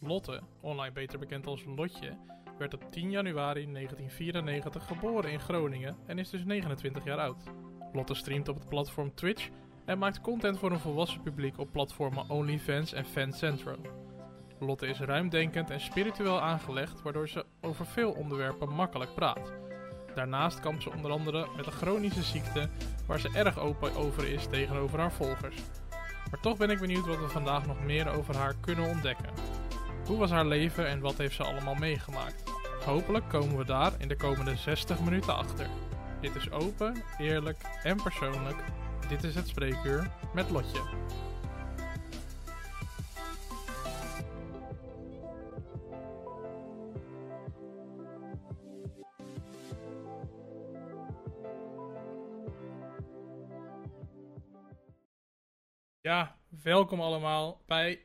Lotte, online beter bekend als Lotje, werd op 10 januari 1994 geboren in Groningen en is dus 29 jaar oud. Lotte streamt op het platform Twitch en maakt content voor een volwassen publiek op platformen OnlyFans en FanCentro. Lotte is ruimdenkend en spiritueel aangelegd, waardoor ze over veel onderwerpen makkelijk praat. Daarnaast kampt ze onder andere met een chronische ziekte, waar ze erg open over is tegenover haar volgers. Maar toch ben ik benieuwd wat we vandaag nog meer over haar kunnen ontdekken. Hoe was haar leven en wat heeft ze allemaal meegemaakt? Hopelijk komen we daar in de komende 60 minuten achter. Dit is open, eerlijk en persoonlijk. Dit is het spreekuur met Lotje. Ja, welkom allemaal bij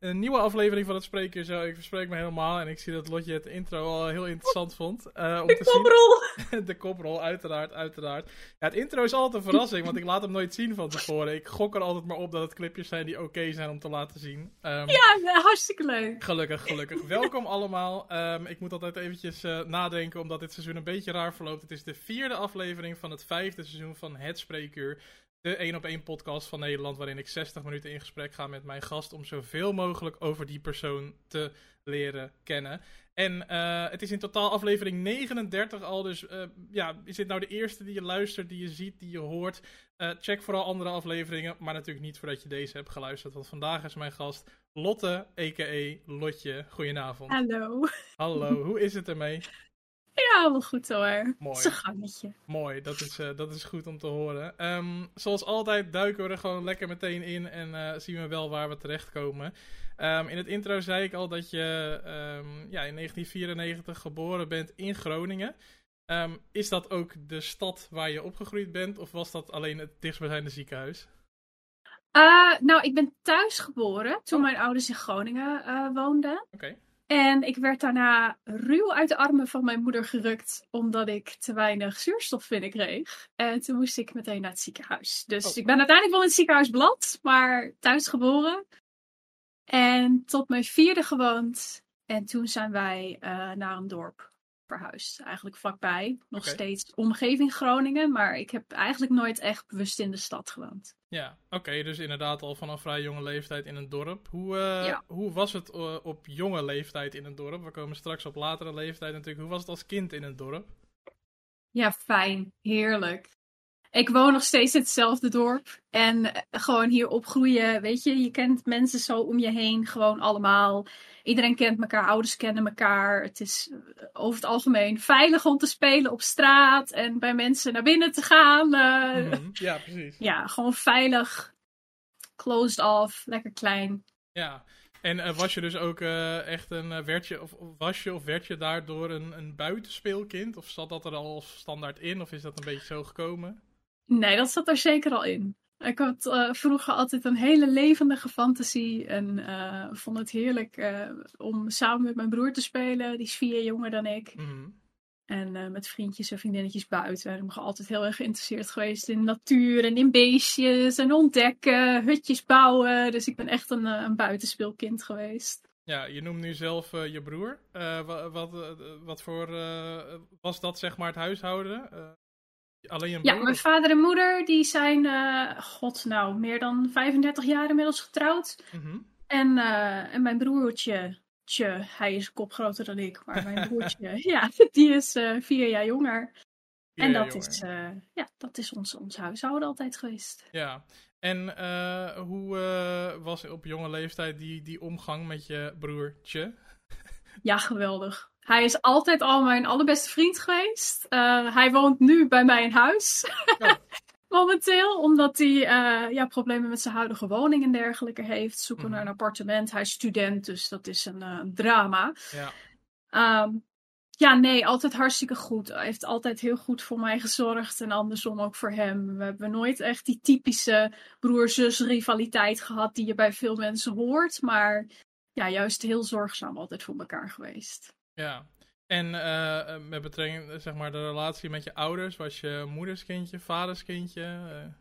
een nieuwe aflevering van het Spreekuur Zo. Ik verspreek me helemaal en ik zie dat Lotje het intro al heel interessant vond. eh, om De te koprol! zien. de koprol, uiteraard, uiteraard. Ja, het intro is altijd een verrassing, want ik laat hem nooit zien van tevoren. Ik gok er altijd maar op dat het clipjes zijn die oké zijn om te laten zien. Ehm, Ja, ja, hartstikke leuk. Gelukkig, gelukkig. Welkom allemaal. Ehm, ik moet altijd eventjes eh, nadenken, omdat dit seizoen een beetje raar verloopt. Het is de vierde aflevering van het vijfde seizoen van Het Spreekuur. De 1 op 1 podcast van Nederland, waarin ik 60 minuten in gesprek ga met mijn gast om zoveel mogelijk over die persoon te leren kennen. En eh, het is in totaal aflevering 39 al, dus eh, ja, is dit nou de eerste die je luistert, die je ziet, die je hoort? Eh, check vooral andere afleveringen, maar natuurlijk niet voordat je deze hebt geluisterd, want vandaag is mijn gast Lotte, a.k.a. Lotje. Goedenavond. Hallo. Hallo, hoe is het ermee? Ja, wel goed hoor. Mooi. Het is een gangetje. Mooi, dat is, eh, dat is goed om te horen. Ehm, zoals altijd duiken we er gewoon lekker meteen in en eh, zien we wel waar we terechtkomen. Ehm, in het intro zei ik al dat je ehm, ja, in 1994 geboren bent in Groningen. Is dat ook de stad waar je opgegroeid bent of was dat alleen het dichtstbijzijnde ziekenhuis? Eh, nou, ik ben thuis geboren toen mijn ouders in Groningen woonden. Oké. En ik werd daarna ruw uit de armen van mijn moeder gerukt omdat ik te weinig zuurstof binnenkreeg. En toen moest ik meteen naar het ziekenhuis. Dus Oh. ik ben uiteindelijk wel in het ziekenhuis beland, maar thuis geboren. En tot mijn vierde gewoond. En toen zijn wij eh, naar een dorp verhuisd. Eigenlijk vlakbij. Nog steeds omgeving Groningen. Maar ik heb eigenlijk nooit echt bewust in de stad gewoond. Ja, oké, dus inderdaad al vanaf vrij jonge leeftijd in een dorp. Hoe, eh, Ja. hoe was het eh, op jonge leeftijd in een dorp? We komen straks op latere leeftijd natuurlijk. Hoe was het als kind in een dorp? Ja, fijn. Heerlijk. Ik woon nog steeds in hetzelfde dorp. En eh, gewoon hier opgroeien, weet je, je kent mensen zo om je heen, gewoon allemaal. Iedereen kent elkaar, ouders kennen elkaar. Het is eh, over het algemeen veilig om te spelen op straat en bij mensen naar binnen te gaan. eh. Mhm, Ja, precies. Ja, gewoon veilig, closed off, lekker klein. Ja, en was je dus ook echt een, werd je, of of was je of werd je daardoor een, een buitenspeelkind? Of zat dat er al standaard in, of is dat een beetje zo gekomen? Nee, dat zat er zeker al in. Ik had eh, vroeger altijd een hele levendige fantasie en eh, vond het heerlijk eh, om samen met mijn broer te spelen. Die is vier jaar jonger dan ik. Mhm. En met vriendjes en vriendinnetjes buiten. En ik ben altijd heel erg geïnteresseerd geweest in natuur en in beestjes en ontdekken, hutjes bouwen. Dus ik ben echt een, een buitenspeelkind geweest. Ja, je noemt nu zelf je broer. Wa- wat, wat voor, was dat zeg maar het huishouden? Alleen een Ja, mijn vader en moeder die zijn, eh, god nou, meer dan 35 jaar inmiddels getrouwd. Mhm. En, eh, en mijn broertje, tje, hij is een kop groter dan ik, maar mijn broertje, ja, die is eh, vier jaar jonger. Vier en jaar dat jonger. is, ja, dat is ons, ons huishouden altijd geweest. Ja, en hoe was op jonge leeftijd die, die omgang met je broertje? Ja, geweldig. Hij is altijd al mijn allerbeste vriend geweest. Eh, hij woont nu bij mij in huis. Ja. Momenteel, omdat hij eh, ja, problemen met zijn huidige woning en dergelijke heeft. Zoeken Mhm. naar een appartement. Hij is student, dus dat is een eh, drama. Ja, Ehm, ja, nee, altijd hartstikke goed. Hij heeft altijd heel goed voor mij gezorgd en andersom ook voor hem. We hebben nooit echt die typische broer-zus rivaliteit gehad die je bij veel mensen hoort. Maar ja, juist heel zorgzaam altijd voor elkaar geweest. Ja. En eh, eh, met betrekking, eh, zeg maar, de relatie met je ouders, was je moederskindje, vaderskindje? Uh,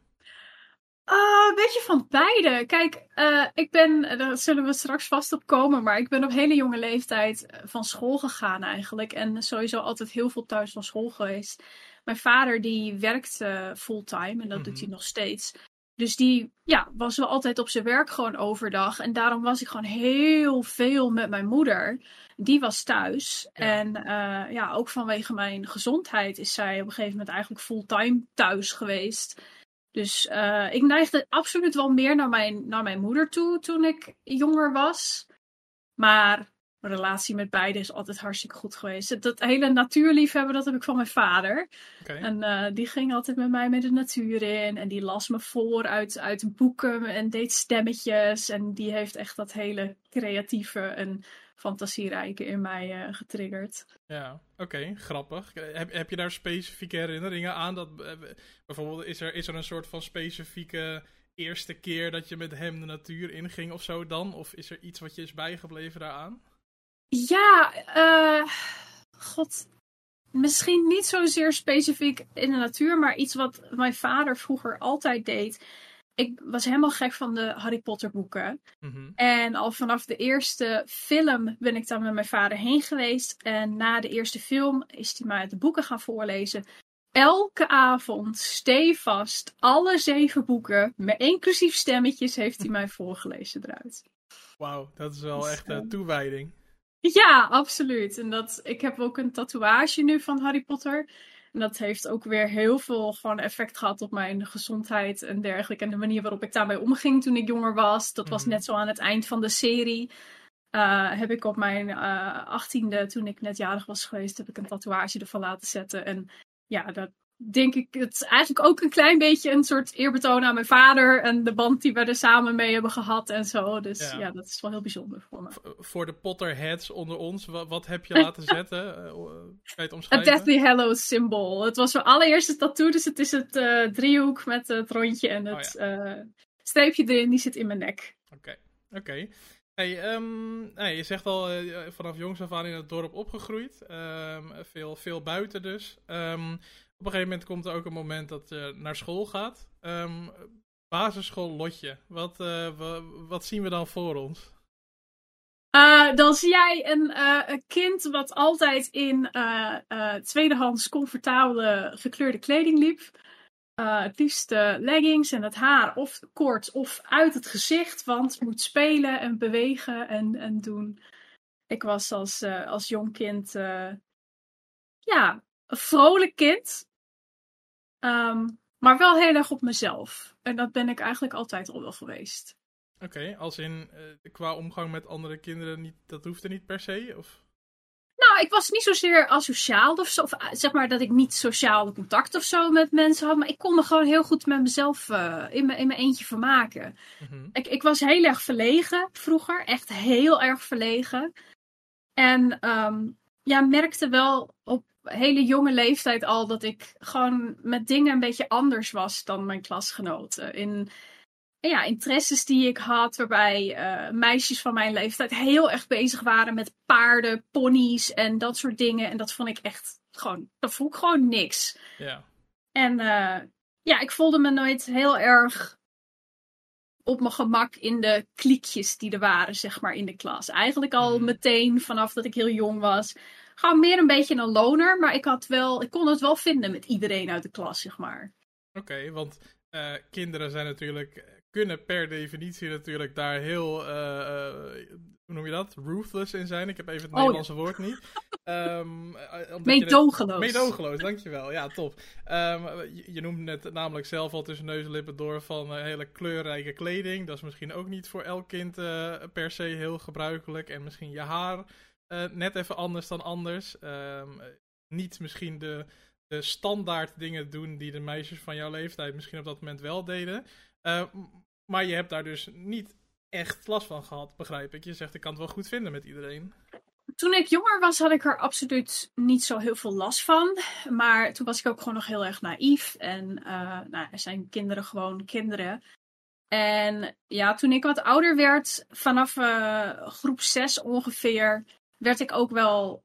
een beetje van beide. Kijk, ik ben, daar zullen we straks vast op komen, maar ik ben op hele jonge leeftijd van school gegaan eigenlijk. En sowieso altijd heel veel thuis van school geweest. Mijn vader die werkt uh, fulltime en dat doet hij nog steeds. Dus die ja, was wel altijd op zijn werk gewoon overdag. En daarom was ik gewoon heel veel met mijn moeder. Die was thuis. En uh, ja, ook vanwege mijn gezondheid is zij op een gegeven moment eigenlijk fulltime thuis geweest. Dus uh, ik neigde absoluut wel meer naar mijn, naar mijn moeder toe toen ik jonger was. Maar mijn relatie met beide is altijd hartstikke goed geweest. Dat hele natuurliefhebben, dat heb ik van mijn vader. Okay. En uh, die ging altijd met mij met de natuur in. En die las me voor uit, uit boeken en deed stemmetjes. En die heeft echt dat hele creatieve en fantasierijke in mij uh, getriggerd. Ja, oké, grappig. Heb, heb je daar specifieke herinneringen aan? Dat, uh, bijvoorbeeld, is er, is er een soort van specifieke eerste keer dat je met hem de natuur inging of zo dan? Of is er iets wat je is bijgebleven daaraan? Ja, uh, god. Misschien niet zozeer specifiek in de natuur, maar iets wat mijn vader vroeger altijd deed. Ik was helemaal gek van de Harry Potter boeken. Mm-hmm. En al vanaf de eerste film ben ik dan met mijn vader heen geweest. En na de eerste film is hij mij de boeken gaan voorlezen. Elke avond, stevast, alle zeven boeken, met inclusief stemmetjes, heeft hij mij voorgelezen eruit. Wauw, dat is wel dus, echt een toewijding. Ja, absoluut. En dat, ik heb ook een tatoeage nu van Harry Potter. En dat heeft ook weer heel veel gewoon effect gehad op mijn gezondheid en dergelijke. En de manier waarop ik daarmee omging toen ik jonger was. Dat was mhm. net zo aan het eind van de serie. Uh, heb ik op mijn uh, achttiende, toen ik net jarig was geweest, heb ik een tatoeage ervan laten zetten. En ja, dat, denk ik, het is eigenlijk ook een klein beetje een soort eerbetoon aan mijn vader en de band die we er samen mee hebben gehad en zo. Dus ja, dat is wel heel bijzonder voor me. voor de Potterheads onder ons, wat, wat heb je laten zetten? uh, kan je het omschrijven? Een Deathly Hallows symbool. Het was mijn allereerste tattoo, dus het is het uh, driehoek met het rondje en het oh, ja. streepje erin, die zit in mijn nek. Oké, oké. Okay. Hey, um, hey, je zegt al vanaf jongs af aan in het dorp opgegroeid. Um, veel, veel buiten dus. Um, op een gegeven moment komt er ook een moment dat je naar school gaat. Um, basisschool Lotje, wat, uh, wat zien we dan voor ons? Uh, dan zie jij een, uh, een, kind wat altijd in tweedehands comfortabele gekleurde kleding liep. het liefst leggings en het haar of kort of uit het gezicht, want moet spelen en bewegen en, en doen. Ik was als, als jong kind ja, een vrolijk kind. Um, maar wel heel erg op mezelf. En dat ben ik eigenlijk altijd al wel geweest. Oké, als in uh, qua omgang met andere kinderen, niet, dat hoefde niet per se? Of? Nou, ik was niet zozeer asociaal of zo. Of eh, zeg maar dat ik niet sociaal contact of zo met mensen had. Maar ik kon me gewoon heel goed met mezelf uh, in, mijn, in mijn eentje vermaken. Mm -hmm. ik, ik was heel erg verlegen vroeger. Echt heel erg verlegen. En um, ja, merkte wel op hele jonge leeftijd al dat ik gewoon met dingen een beetje anders was dan mijn klasgenoten. In ja, interesses die ik had, waarbij uh, meisjes van mijn leeftijd heel erg bezig waren met paarden, ponies en dat soort dingen. En dat vond ik echt gewoon, dat vond ik gewoon niks. Ja. En uh, ja, ik voelde me nooit heel erg op mijn gemak in de kliekjes die er waren, zeg maar, in de klas. Eigenlijk al mhm. meteen vanaf dat ik heel jong was gewoon meer een beetje een loner. Maar ik, had wel, ik kon het wel vinden met iedereen uit de klas, zeg maar. Oké, want uh, kinderen zijn natuurlijk, kunnen per definitie natuurlijk daar heel, uh, hoe noem je dat? Ruthless in zijn. Ik heb even het oh, Nederlandse ja. woord niet. Um, meedogenloos. Meedogenloos, dankjewel. Ja, top. Um, je, je noemde net namelijk zelf al tussen neus en lippen door van hele kleurrijke kleding. Dat is misschien ook niet voor elk kind per se heel gebruikelijk. En misschien je haar uh, net even anders dan anders. Um, niet misschien de, de standaard dingen doen die de meisjes van jouw leeftijd misschien op dat moment wel deden. Uh, maar je hebt daar dus niet echt last van gehad, begrijp ik. Je zegt ik kan het wel goed vinden met iedereen. Toen ik jonger was, had ik er absoluut niet zo heel veel last van. Maar toen was ik ook gewoon nog heel erg naïef. En uh, nou, er zijn kinderen gewoon kinderen. En ja, toen ik wat ouder werd, vanaf groep 6 ongeveer, werd ik ook wel,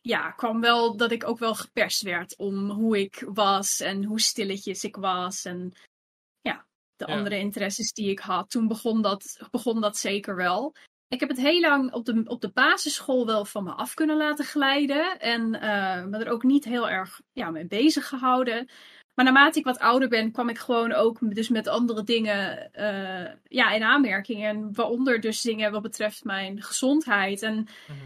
ja, kwam wel dat ik ook wel geperst werd om hoe ik was en hoe stilletjes ik was. En ja, de Ja. andere interesses die ik had. Toen begon dat, begon dat zeker wel. Ik heb het heel lang op de, op de basisschool wel van me af kunnen laten glijden. En eh, me er ook niet heel erg ja, mee bezig gehouden. Maar naarmate ik wat ouder ben, kwam ik gewoon ook dus met andere dingen eh, ja, in aanmerking. En waaronder dus dingen wat betreft mijn gezondheid. En Mhm.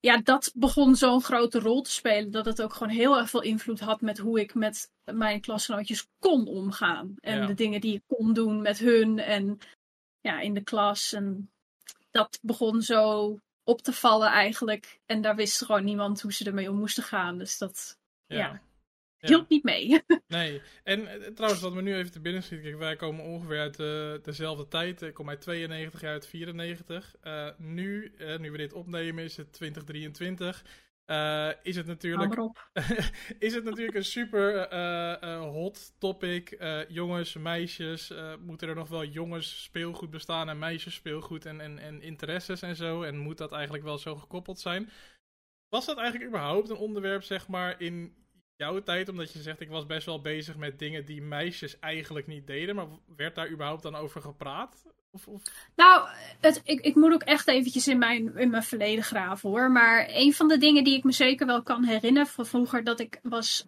Ja, dat begon zo'n grote rol te spelen. Dat het ook gewoon heel erg veel invloed had met hoe ik met mijn klasgenootjes kon omgaan. En Ja. de dingen die ik kon doen met hun en ja, in de klas. En dat begon zo op te vallen eigenlijk. En daar wist gewoon niemand hoe ze ermee om moesten gaan. Dus dat Ja. Ja. Hielp niet mee. Nee, en eh, trouwens, wat me nu even te binnen schiet, kijk, wij komen ongeveer uit eh, dezelfde tijd. Ik kom uit 92, jij uit 94. Eh, nu, nu we dit opnemen, is het 2023. Eh, is het natuurlijk is het natuurlijk een super hot topic. Jongens, meisjes, moeten er nog wel jongens speelgoed bestaan en meisjes speelgoed en, en, en interesses en zo? En moet dat eigenlijk wel zo gekoppeld zijn? Was dat eigenlijk überhaupt een onderwerp, zeg maar, in jouw tijd? Omdat je zegt, ik was best wel bezig met dingen die meisjes eigenlijk niet deden. Maar werd daar überhaupt dan over gepraat? Of, of... Nou, het, ik, ik moet ook echt eventjes in mijn, in mijn verleden graven hoor. Maar een van de dingen die ik me zeker wel kan herinneren van vroeger, dat ik was.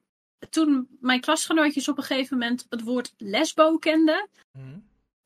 Toen mijn klasgenootjes op een gegeven moment het woord lesbo kenden. Hm?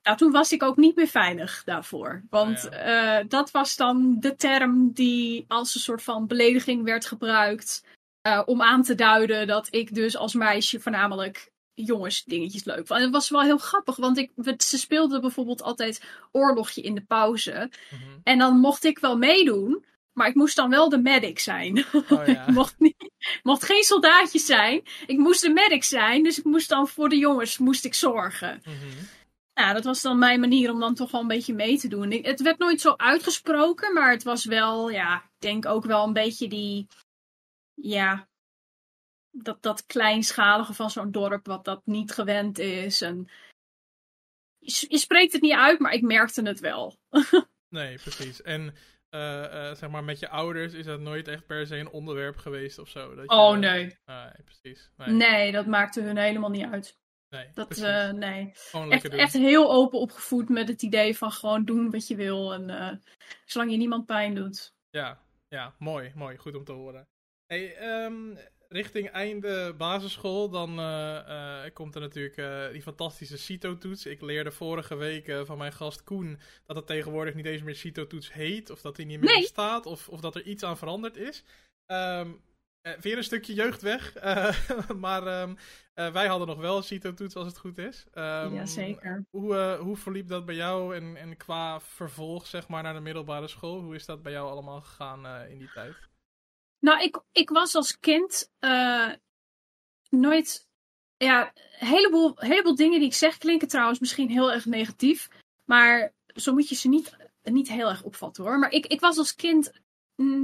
Nou, toen was ik ook niet meer veilig daarvoor. Want ja. eh, dat was dan de term die als een soort van belediging werd gebruikt. Eh, om aan te duiden dat ik dus als meisje voornamelijk jongens dingetjes leuk vond. En het was wel heel grappig, want ik, ze speelden bijvoorbeeld altijd oorlogje in de pauze. Mhm. En dan mocht ik wel meedoen, maar ik moest dan wel de medic zijn. Oh ja. ik mocht, niet, mocht geen soldaatje zijn. Ik moest de medic zijn, dus ik moest dan voor de jongens moest ik zorgen. Mhm. Ja, dat was dan mijn manier om dan toch wel een beetje mee te doen. Ik- het werd nooit zo uitgesproken, maar het was wel, ja, ik denk ook wel een beetje die, ja, dat, dat kleinschalige van zo'n dorp, wat dat niet gewend is. En je, je spreekt het niet uit, maar ik merkte het wel. Nee, precies. En eh, eh, zeg maar, met je ouders is dat nooit echt per se een onderwerp geweest of zo? Dat je, Oh nee. Nee, precies. Nee, Nee, dat maakte hun helemaal niet uit. nee, Dat, eh, nee. Echt, echt heel open opgevoed met het idee van gewoon doen wat je wil. En zolang je niemand pijn doet. Ja, ja, mooi, mooi. Goed om te horen. Hey, ehm, richting einde basisschool, dan eh, eh, komt er natuurlijk eh, die fantastische CITO-toets. Ik leerde vorige week van mijn gast Koen dat het tegenwoordig niet eens meer CITO-toets heet, of dat die niet meer Nee. bestaat, of, of dat er iets aan veranderd is. Eh, weer een stukje jeugd weg, maar ehm, eh, wij hadden nog wel een CITO-toets als het goed is. Jazeker. Hoe, hoe verliep dat bij jou en, en qua vervolg zeg maar naar de middelbare school? Hoe is dat bij jou allemaal gegaan in die tijd? Nou, ik, ik was als kind eh, nooit. Ja, een heleboel, heleboel dingen die ik zeg klinken trouwens misschien heel erg negatief. Maar zo moet je ze niet, niet heel erg opvatten hoor. Maar ik, ik was als kind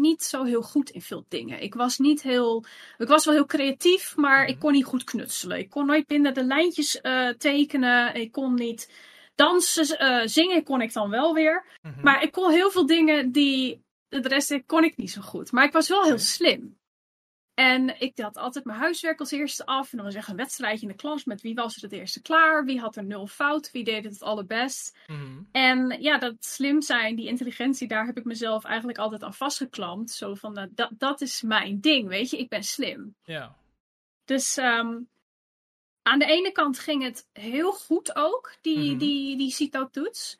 niet zo heel goed in veel dingen. Ik was niet heel. Ik was wel heel creatief, maar ik kon niet goed knutselen. Ik kon nooit binnen de lijntjes eh, tekenen. Ik kon niet dansen, eh, zingen kon ik dan wel weer. Mhm. Maar ik kon heel veel dingen die. De rest kon ik niet zo goed. Maar ik was wel heel slim. En ik had altijd mijn huiswerk als eerste af. En dan was er echt een wedstrijdje in de klas met wie was er het eerste klaar. Wie had er nul fout. Wie deed het het allerbest. Mhm. En ja, dat slim zijn, die intelligentie, daar heb ik mezelf eigenlijk altijd aan vastgeklampt. Zo van, nou, dat, dat is mijn ding, weet je. Ik ben slim. Ja. Dus ehm, aan de ene kant ging het heel goed ook, die, Mhm. die, die CITO-toets.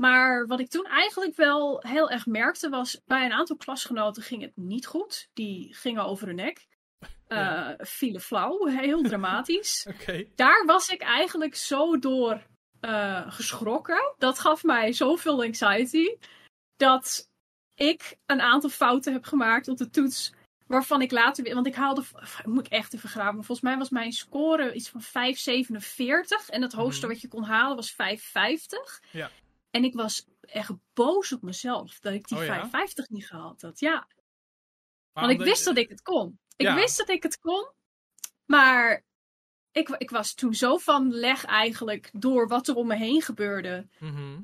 Maar wat ik toen eigenlijk wel heel erg merkte was, bij een aantal klasgenoten ging het niet goed. Die gingen over hun nek. Ja. Eh vielen flauw, heel dramatisch. Daar was ik eigenlijk zo door eh, geschrokken. Dat gaf mij zoveel anxiety. Dat ik een aantal fouten heb gemaakt op de toets. Waarvan ik later weer. Want ik haalde. Moet ik echt even graven. maar Volgens mij was mijn score iets van 5,47. En het hoogste Mhm. wat je kon halen was 5,50. Ja. En ik was echt boos op mezelf. Dat ik die Oh ja? 5,50 niet gehaald had. Ja. Want ik wist je- dat ik het kon. Ik Ja. wist dat ik het kon. Maar ik, ik was toen zo van leg eigenlijk door wat er om me heen gebeurde. Mhm.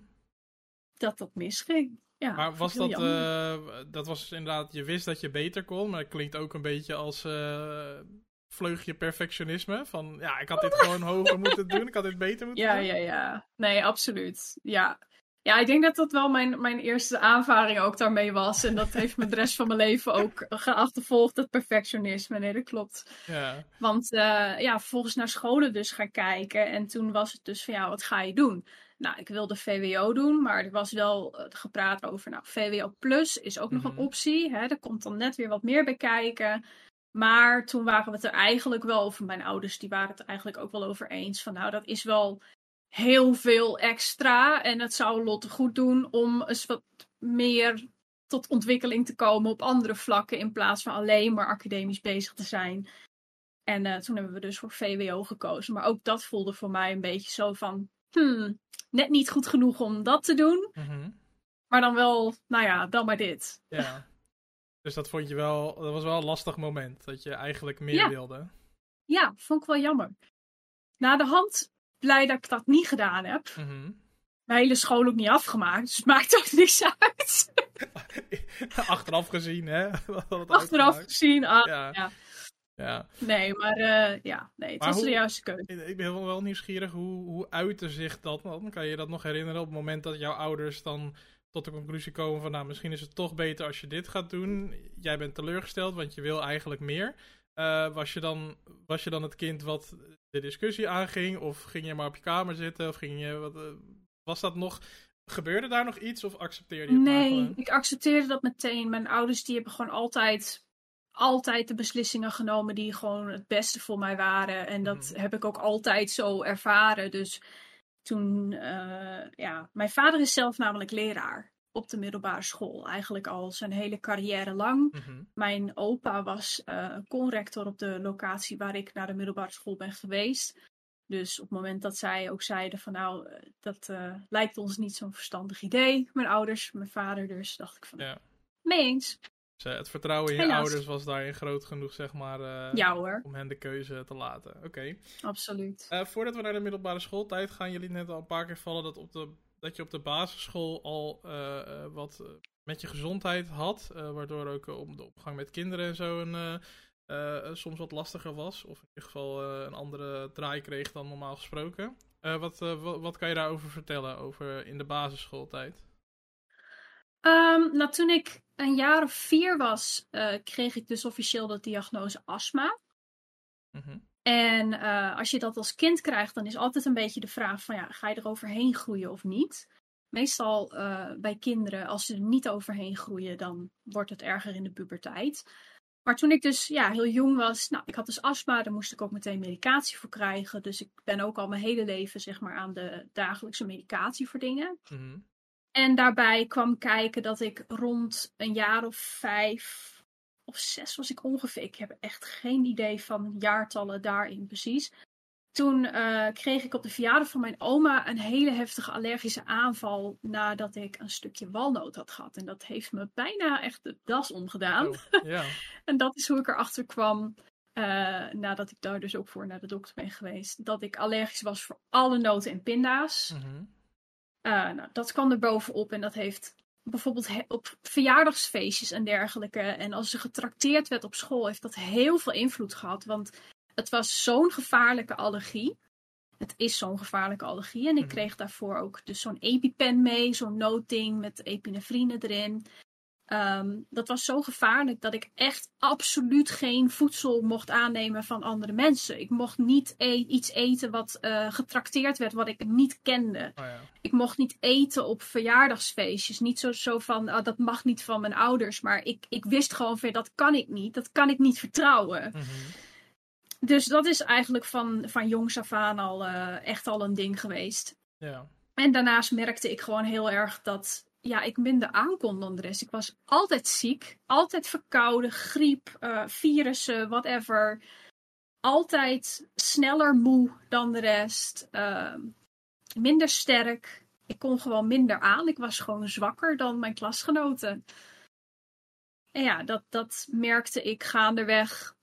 Dat dat misging. Ja, Maar was dat, eh, dat was inderdaad, je wist dat je beter kon, maar het klinkt ook een beetje als eh, vleugje perfectionisme? Van ja, ik had dit gewoon hoger moeten doen, ik had dit beter moeten Ja, doen? ja, ja. Nee, absoluut. Ja. Ja, ik denk dat dat wel mijn, mijn eerste aanvaring ook daarmee was. En dat heeft me de rest van mijn leven ook geachtervolgd, dat perfectionisme. Nee, dat klopt. Ja. Want eh, ja, vervolgens naar scholen dus gaan kijken. En toen was het dus van ja, wat ga je doen? Nou, ik wilde VWO doen, maar er was wel eh, gepraat over, nou, VWO plus is ook nog Mhm. een optie. Hè? Er komt dan net weer wat meer bij kijken. Maar toen waren we het er eigenlijk wel over, mijn ouders, die waren het er eigenlijk ook wel over eens. Van nou, dat is wel heel veel extra. En het zou Lotte goed doen om eens wat meer tot ontwikkeling te komen op andere vlakken. In plaats van alleen maar academisch bezig te zijn. En eh, toen hebben we dus voor VWO gekozen. Maar ook dat voelde voor mij een beetje zo van. Hmm, net niet goed genoeg om dat te doen. Mhm. Maar dan wel, nou ja, dan maar dit. ja. Dus dat vond je wel, dat was wel een lastig moment. Dat je eigenlijk meer Ja. wilde. Ja, vond ik wel jammer. Na de hand blij dat ik dat niet gedaan heb. Mhm. Mijn hele school ook niet afgemaakt. Dus het maakt ook niks uit. Achteraf gezien, hè? Achteraf gezien. Ah, Ja. ja. Ja. Nee, maar eh, ja, nee, het Maar was de juiste keuze. Ik ben wel wel nieuwsgierig, hoe, hoe uitte zich dat dan? Kan je dat nog herinneren op het moment dat jouw ouders dan tot de conclusie komen van... nou, misschien is het toch beter als je dit gaat doen. Jij bent teleurgesteld, want je wil eigenlijk meer. Eh, was, je dan, was je dan het kind wat de discussie aanging? Of ging je maar op je kamer zitten? Of ging je... Wat, eh, was dat nog... Gebeurde daar nog iets of accepteerde je het Nee, ik accepteerde dat meteen. Mijn ouders die hebben gewoon altijd, altijd de beslissingen genomen die gewoon het beste voor mij waren. En dat Mhm. heb ik ook altijd zo ervaren. Dus toen, eh, ja, mijn vader is zelf namelijk leraar op de middelbare school. Eigenlijk al zijn hele carrière lang. Mhm. Mijn opa was conrector op de locatie waar ik naar de middelbare school ben geweest. Dus op het moment dat zij ook zeiden van nou, eh, dat eh, lijkt ons niet zo'n verstandig idee. Mijn ouders, mijn vader dus, dacht ik van Ja. mee eens. Dus, het vertrouwen in je Helaas. ouders was daarin groot genoeg, zeg maar, Ja hoor, om hen de keuze te laten. Oké. absoluut. Voordat we naar de middelbare schooltijd gaan, jullie net al een paar keer vallen dat, op de, dat je op de basisschool al eh, eh, wat eh, met je gezondheid had. waardoor ook om de opgang met kinderen en zo een, soms wat lastiger was. Of in ieder geval een andere draai kreeg dan normaal gesproken. Wat, wa- wat kan je daarover vertellen, over in de basisschooltijd? Ehm, nou, toen ik een jaar of vier was, kreeg ik dus officieel de diagnose astma. Mhm. En eh, als je dat als kind krijgt, dan is altijd een beetje de vraag van ja, ga je er overheen groeien of niet? Meestal eh, bij kinderen, als ze er niet overheen groeien, dan wordt het erger in de puberteit. Maar toen ik dus ja, heel jong was, nou, ik had dus astma, daar moest ik ook meteen medicatie voor krijgen. Dus ik ben ook al mijn hele leven zeg maar aan de dagelijkse medicatie voor dingen. Mhm. En daarbij kwam kijken dat ik rond een jaar of vijf of zes was ik ongeveer. Ik heb echt geen idee van jaartallen daarin precies. Toen eh, kreeg ik op de verjaardag van mijn oma een hele heftige allergische aanval nadat ik een stukje walnoot had gehad. En dat heeft me bijna echt de das omgedaan. Oh. En dat is hoe ik erachter kwam, eh, nadat ik daar dus ook voor naar de dokter ben geweest, dat ik allergisch was voor alle noten en pinda's. Mhm. Eh, nou, dat kwam er bovenop en dat heeft bijvoorbeeld op verjaardagsfeestjes en dergelijke. En als ze getrakteerd werd op school, heeft dat heel veel invloed gehad. Want het was zo'n gevaarlijke allergie. Het is zo'n gevaarlijke allergie. En ik Mhm. kreeg daarvoor ook dus zo'n EpiPen mee, zo'n noodding met epinefrine erin. Ehm, dat was zo gevaarlijk dat ik echt absoluut geen voedsel mocht aannemen van andere mensen. Ik mocht niet e- iets eten wat eh, getrakteerd werd, wat ik niet kende Oh, ja. ik mocht niet eten op verjaardagsfeestjes. Niet zo, zo van, ah, dat mag niet van mijn ouders. Maar ik, ik wist gewoon van, dat kan ik niet. Dat kan ik niet vertrouwen. Mhm. Dus dat is eigenlijk van, van jongs af aan al eh, echt al een ding geweest. ja. En daarnaast merkte ik gewoon heel erg dat ja, ik minder aankon dan de rest. Ik was altijd ziek. Altijd verkouden, griep, eh, virussen, whatever. Altijd sneller moe dan de rest. ehm, minder sterk. Ik kon gewoon minder aan. Ik was gewoon zwakker dan mijn klasgenoten. En ja, dat, dat merkte ik gaandeweg.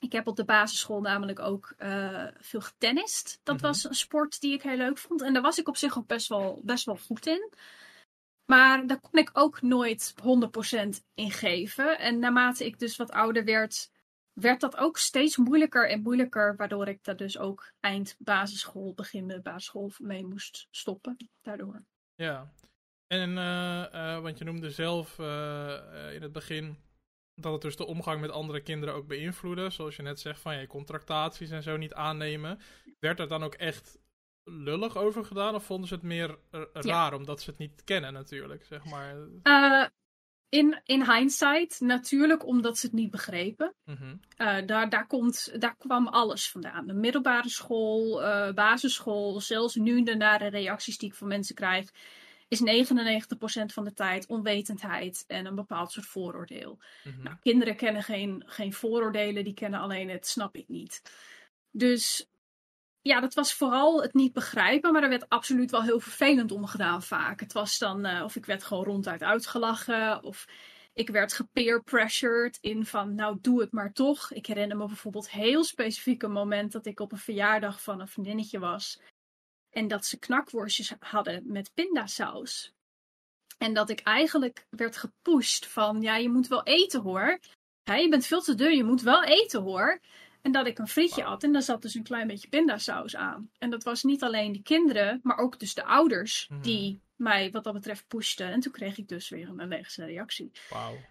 Ik heb op de basisschool namelijk ook eh, veel getennist. Dat Mhm. was een sport die ik heel leuk vond. En daar was ik op zich ook best wel, best wel goed in. Maar daar kon ik ook nooit 100% in geven. En naarmate ik dus wat ouder werd, werd dat ook steeds moeilijker en moeilijker, waardoor ik daar dus ook eind basisschool, begin de basisschool mee moest stoppen. Daardoor. Ja, en uh, want je noemde zelf in het begin dat het dus de omgang met andere kinderen ook beïnvloedde. Zoals je net zegt, van je contractaties en zo niet aannemen. Werd er dan ook echt lullig over gedaan? Of vonden ze het meer raar omdat ze het niet kennen natuurlijk, zeg maar? Uh, in, in hindsight natuurlijk omdat ze het niet begrepen. Mhm. uh, daar, daar, komt, daar kwam alles vandaan. De middelbare school, uh, basisschool, zelfs nu de nare reacties die ik van mensen krijg is 99% van de tijd onwetendheid en een bepaald soort vooroordeel. Mhm. Nou, kinderen kennen geen, geen vooroordelen, die kennen alleen het snap ik niet. Dus ja, dat was vooral het niet begrijpen, maar er werd absoluut wel heel vervelend om gedaan vaak. Het was dan, uh, of ik werd gewoon ronduit uitgelachen, of ik werd gepeer pressured in van, nou doe het maar toch. Ik herinner me bijvoorbeeld heel specifiek een moment dat ik op een verjaardag van een vriendinnetje was. En dat ze knakworstjes hadden met pindasaus. En dat ik eigenlijk werd gepusht van, ja, je moet wel eten hoor. Ja, je bent veel te dun, je moet wel eten hoor. En dat ik een frietje at en daar zat dus een klein beetje pindasaus aan. En dat was niet alleen de kinderen, maar ook dus de ouders Mhm. die mij wat dat betreft pushten. En toen kreeg ik dus weer een allergische reactie.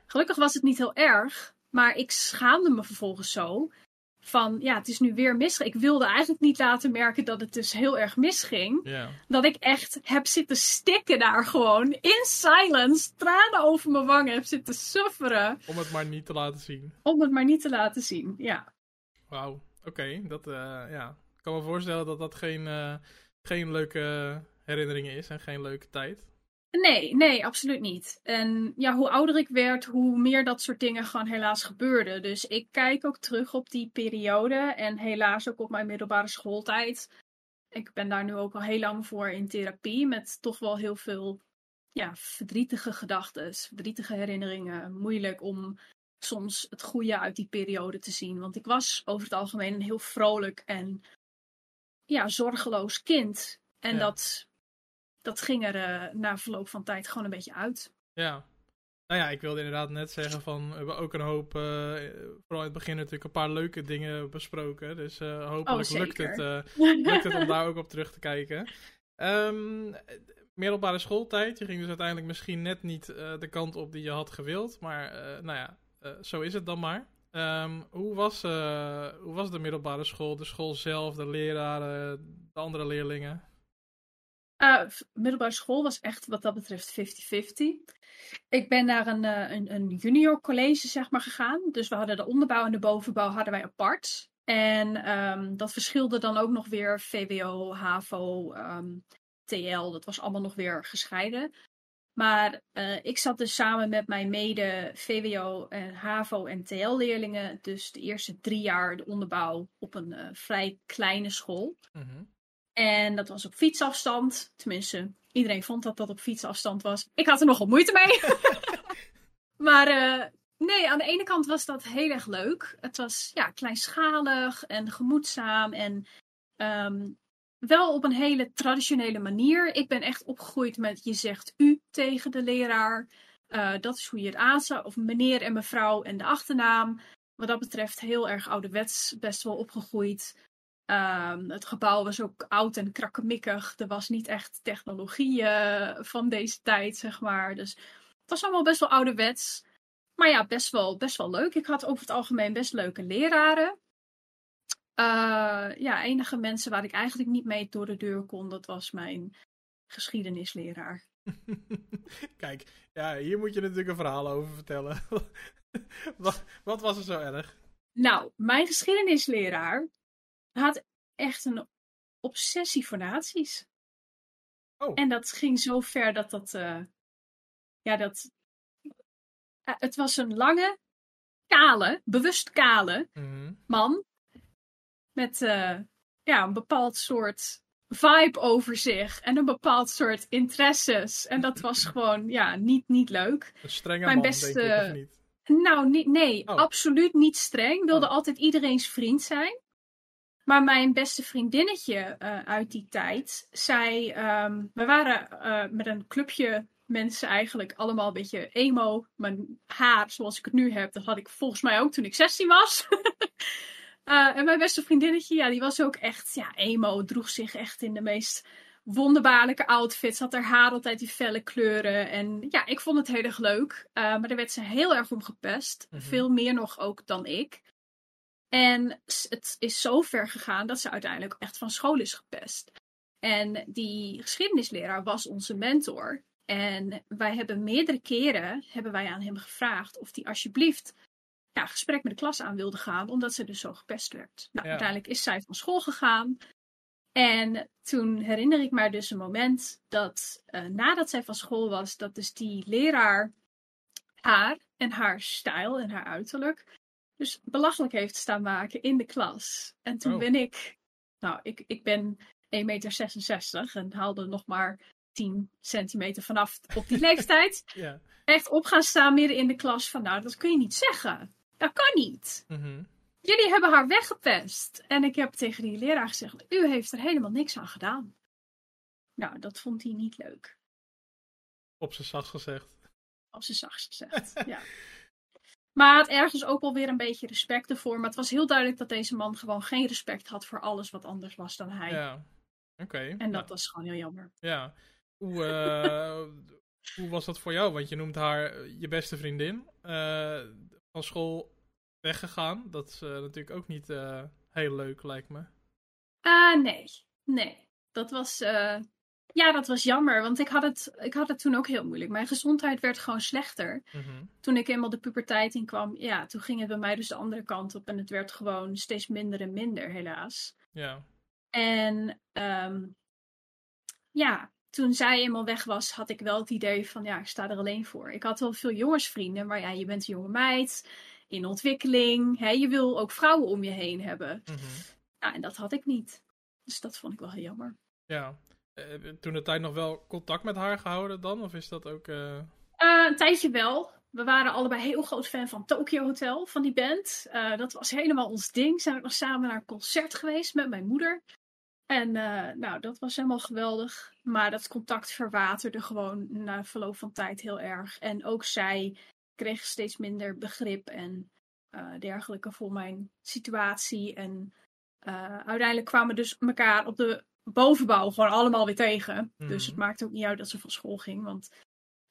Gelukkig was het niet heel erg, maar ik schaamde me vervolgens zo. Van ja, het is nu weer misgegaan. Ik wilde eigenlijk niet laten merken dat het dus heel erg misging. Dat ik echt heb zitten stikken daar gewoon. In silence. Tranen over mijn wangen heb zitten sufferen. Om het maar niet te laten zien. Om het maar niet te laten zien. Ja. Wauw. Oké, dat eh, ja. Ik kan me voorstellen dat dat geen, eh, geen leuke herinneringen is en geen leuke tijd. Nee, nee, absoluut niet. En ja, hoe ouder ik werd, hoe meer dat soort dingen gewoon helaas gebeurden. Dus ik kijk ook terug op die periode en helaas ook op mijn middelbare schooltijd. Ik ben daar nu ook al heel lang voor in therapie met toch wel heel veel ja, verdrietige gedachten, verdrietige herinneringen. Moeilijk om soms het goede uit die periode te zien. Want ik was over het algemeen een heel vrolijk en ja, zorgeloos kind. En Ja. dat, dat ging er eh, na verloop van tijd gewoon een beetje uit. Ja. Nou ja, ik wilde inderdaad net zeggen van, we hebben ook een hoop, eh, vooral in het begin natuurlijk een paar leuke dingen besproken. Dus eh, hopelijk Oh, lukt, het, lukt het om daar ook op terug te kijken. Ehm, middelbare schooltijd, je ging dus uiteindelijk misschien net niet de kant op die je had gewild. Maar nou ja, eh, zo is het dan maar. Ehm, hoe, was, eh, hoe was de middelbare school, de school zelf, de leraren, de andere leerlingen? Eh, middelbare school was echt wat dat betreft 50-50. Ik ben naar een, een, een junior college zeg maar, gegaan. Dus we hadden de onderbouw en de bovenbouw hadden wij apart. En ehm, dat verschilde dan ook nog weer VWO, HAVO, ehm, TL. Dat was allemaal nog weer gescheiden. Maar eh, ik zat dus samen met mijn mede VWO, en HAVO en TL leerlingen. Dus de eerste drie jaar de onderbouw op een eh, vrij kleine school. Mhm. En dat was op fietsafstand. Tenminste, iedereen vond dat dat op fietsafstand was. Ik had er nogal moeite mee. maar eh, nee, aan de ene kant was dat heel erg leuk. Het was ja, kleinschalig en gemoedzaam. En ehm, wel op een hele traditionele manier. Ik ben echt opgegroeid met je zegt u tegen de leraar. Eh, dat is hoe je het aanzet. Of meneer en mevrouw en de achternaam. Wat dat betreft heel erg ouderwets best wel opgegroeid. Ehm, het gebouw was ook oud en krakkemikkig. Er was niet echt technologie eh, van deze tijd, zeg maar. Dus het was allemaal best wel ouderwets. Maar ja, best wel, best wel leuk. Ik had over het algemeen best leuke leraren. Eh, ja, enige mensen waar ik eigenlijk niet mee door de deur kon, dat was mijn geschiedenisleraar. Kijk, ja, hier moet je natuurlijk een verhaal over vertellen. wat, wat was er zo erg? Nou, mijn geschiedenisleraar had echt een obsessie voor nazi's. Oh. En dat ging zo ver dat dat. eh, ja, dat. eh, het was een lange, kale, bewust kale Mhm. man. Met eh, ja, een bepaald soort vibe over zich. En een bepaald soort interesses. En dat was gewoon, ja, niet, niet leuk. Een strenge Mijn man, beste- denk ik, of niet? Nou, niet, nee, Oh. absoluut niet streng. Wilde Oh. altijd iedereen's vriend zijn. Maar mijn beste vriendinnetje eh, uit die tijd, zij, ehm, we waren eh, met een clubje mensen eigenlijk allemaal een beetje emo. Mijn haar, zoals ik het nu heb, dat had ik volgens mij ook toen ik 16 was. Uh, en mijn beste vriendinnetje, ja, die was ook echt ja, emo. Droeg zich echt in de meest wonderbaarlijke outfits. Had haar haar altijd die felle kleuren. En ja, ik vond het heel erg leuk. Uh, maar daar werd ze heel erg om gepest. Mhm. Veel meer nog ook dan ik. En het is zo ver gegaan dat ze uiteindelijk echt van school is gepest. En die geschiedenisleraar was onze mentor. En wij hebben meerdere keren hebben wij aan hem gevraagd of hij alsjeblieft ja, gesprek met de klas aan wilde gaan, omdat ze dus zo gepest werd. Nou, Ja. uiteindelijk is zij van school gegaan. En toen herinner ik me dus een moment dat eh, nadat zij van school was, dat dus die leraar haar en haar stijl en haar uiterlijk dus belachelijk heeft staan maken in de klas. En toen Oh. ben ik, nou, ik, ik ben 1,66 meter en haalde nog maar 10 centimeter vanaf op die leeftijd. Ja. Echt op gaan staan midden in de klas van, nou, dat kun je niet zeggen. Dat kan niet. Mhm. Jullie hebben haar weggepest. En ik heb tegen die leraar gezegd, u heeft er helemaal niks aan gedaan. Nou, dat vond hij niet leuk. Op zijn zacht gezegd. Op zijn zachtst gezegd, ja. Maar had ergens ook wel weer een beetje respect ervoor. Maar het was heel duidelijk dat deze man gewoon geen respect had voor alles wat anders was dan hij. Ja. Oké. En nou, dat was gewoon heel jammer. Ja. Hoe, eh, hoe was dat voor jou? Want je noemt haar eh, je beste vriendin. eh, van school weggegaan. Dat is eh, natuurlijk ook niet eh, heel leuk, lijkt me. Ah, nee. Nee. Dat was, ja, dat was jammer. Want ik had, het, ik had het toen ook heel moeilijk. Mijn gezondheid werd gewoon slechter. Mhm. Toen ik eenmaal de puberteit in kwam, ja, toen ging het bij mij dus de andere kant op. En het werd gewoon steeds minder en minder, helaas. Ja. En ehm, ja, toen zij eenmaal weg was, had ik wel het idee van ja, ik sta er alleen voor. Ik had wel veel jongensvrienden, maar ja, je bent een jonge meid in ontwikkeling. Hè, je wil ook vrouwen om je heen hebben. Ja, en dat had ik niet. Dus dat vond ik wel heel jammer. Ja. Eh, toen de tijd nog wel contact met haar gehouden dan? Of is dat ook... eh, Eh, een tijdje wel. We waren allebei heel groot fan van Tokyo Hotel, van die band. Dat was helemaal ons ding. Zijn we nog samen naar een concert geweest met mijn moeder. En nou, dat was helemaal geweldig. Maar dat contact verwaterde gewoon na verloop van tijd heel erg. En ook zij kreeg steeds minder begrip en eh, dergelijke voor mijn situatie. En eh, uiteindelijk kwamen we dus elkaar op de bovenbouw gewoon allemaal weer tegen. Dus Mhm. het maakte ook niet uit dat ze van school ging. Want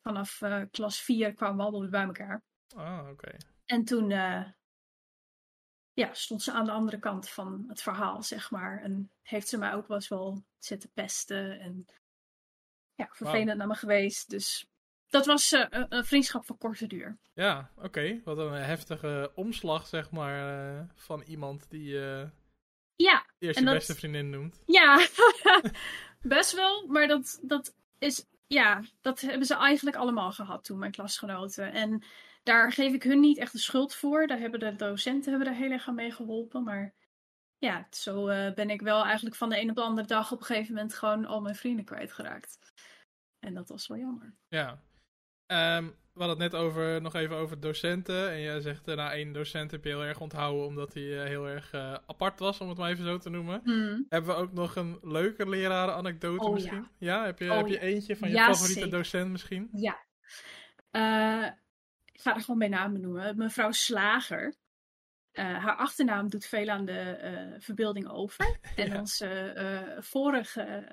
vanaf eh, klas 4 kwamen we allemaal weer bij elkaar. Ah, oké. En toen ja, stond ze aan de andere kant van het verhaal, zeg maar. En heeft ze mij ook wel eens wel zitten pesten. En ja, vervelend naar me geweest. Dus dat was eh, een, vriendschap van korte duur. Ja, oké. Wat een heftige omslag, zeg maar, eh, van iemand die eh Ja, eerst je dat- beste vriendin noemt. ja. best wel. Maar dat, dat is, ja, dat hebben ze eigenlijk allemaal gehad toen, mijn klasgenoten. En daar geef ik hun niet echt de schuld voor. Daar hebben de docenten hebben er heel erg aan mee geholpen. Maar ja, zo ben ik wel eigenlijk van de een op de andere dag op een gegeven moment gewoon al mijn vrienden kwijtgeraakt. En dat was wel jammer. Ja. Ehm, we hadden het net over, nog even over docenten. En jij zegt, eh, nou, één docent heb je heel erg onthouden omdat hij eh, heel erg eh, apart was, om het maar even zo te noemen. Hmm. Hebben we ook nog een leuke lerarenanekdote Oh, misschien? Ja, heb, je, Oh, heb je eentje van je Ja, favoriete zeker. docent misschien? Ja. Ik ga er gewoon bij naam noemen. Mevrouw Slager. Haar achternaam doet veel aan de verbeelding over. En Ja. onze vorige,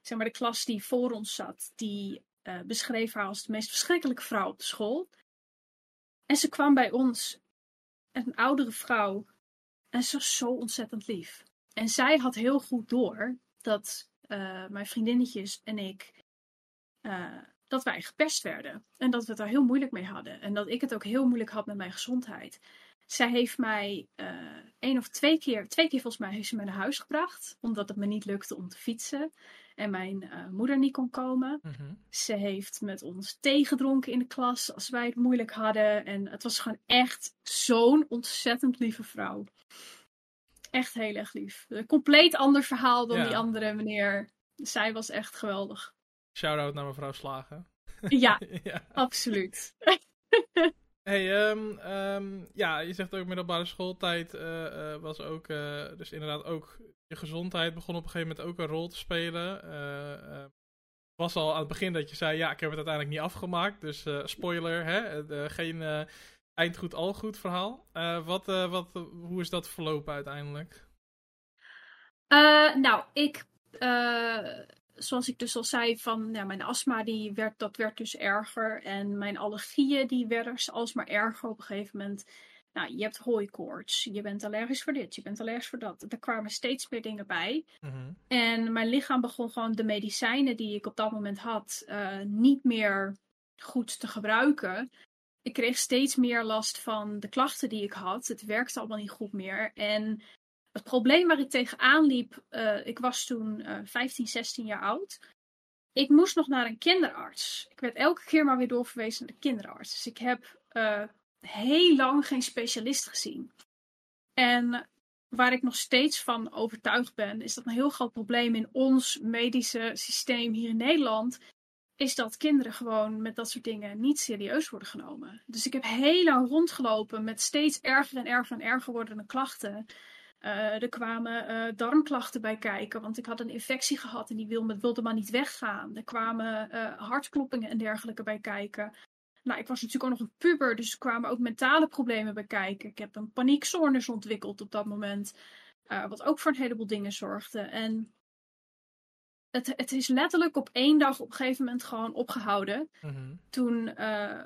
zeg maar de klas die voor ons zat, die eh, beschreef haar als de meest verschrikkelijke vrouw op de school. En ze kwam bij ons, een oudere vrouw, en ze was zo ontzettend lief. En zij had heel goed door dat eh, mijn vriendinnetjes en ik eh, dat wij gepest werden. En dat we het daar heel moeilijk mee hadden. En dat ik het ook heel moeilijk had met mijn gezondheid. Zij heeft mij één of twee keer, twee keer volgens mij, heeft ze mij naar huis gebracht. Omdat het me niet lukte om te fietsen. En mijn eh, moeder niet kon komen. Mhm. Ze heeft met ons thee gedronken in de klas als wij het moeilijk hadden. En het was gewoon echt zo'n ontzettend lieve vrouw. Echt heel erg lief. Een compleet ander verhaal dan Ja. die andere meneer. Zij was echt geweldig. Shout-out naar mevrouw Slagen. Ja, ja. absoluut. Hey, ehm, ehm, ja, je zegt ook middelbare schooltijd eh, eh, was ook, eh, dus inderdaad ook je gezondheid begon op een gegeven moment ook een rol te spelen. Was al aan het begin dat je zei, ja, ik heb het uiteindelijk niet afgemaakt. Dus spoiler, hè? Geen eindgoed al goed verhaal. wat, wat, hoe is dat verlopen uiteindelijk? nou, ik, zoals ik dus al zei, van ja, mijn astma die werd, dat werd dus erger. En mijn allergieën die werden alsmaar erger op een gegeven moment. Nou, je hebt hooikoorts, je bent allergisch voor dit, je bent allergisch voor dat. Er kwamen steeds meer dingen bij. Mhm. En mijn lichaam begon gewoon de medicijnen die ik op dat moment had uh, niet meer goed te gebruiken. Ik kreeg steeds meer last van de klachten die ik had. Het werkte allemaal niet goed meer. En het probleem waar ik tegenaan liep, uh, ik was toen uh, 15, 16 jaar oud. Ik moest nog naar een kinderarts. Ik werd elke keer maar weer doorverwezen naar de kinderarts. Dus ik heb uh, heel lang geen specialist gezien. En waar ik nog steeds van overtuigd ben, is dat een heel groot probleem in ons medische systeem hier in Nederland. Is dat kinderen gewoon met dat soort dingen niet serieus worden genomen. Dus ik heb heel lang rondgelopen met steeds erger en erger en erger wordende klachten. Uh, er kwamen uh, darmklachten bij kijken, want ik had een infectie gehad en die wilde, wilde maar niet weggaan. Er kwamen uh, hartkloppingen en dergelijke bij kijken. Nou, ik was natuurlijk ook nog een puber, dus er kwamen ook mentale problemen bij kijken. Ik heb een paniekstoornis ontwikkeld op dat moment, wat ook voor een heleboel dingen zorgde. En het, het is letterlijk op één dag op een gegeven moment gewoon opgehouden. Mm-hmm. Toen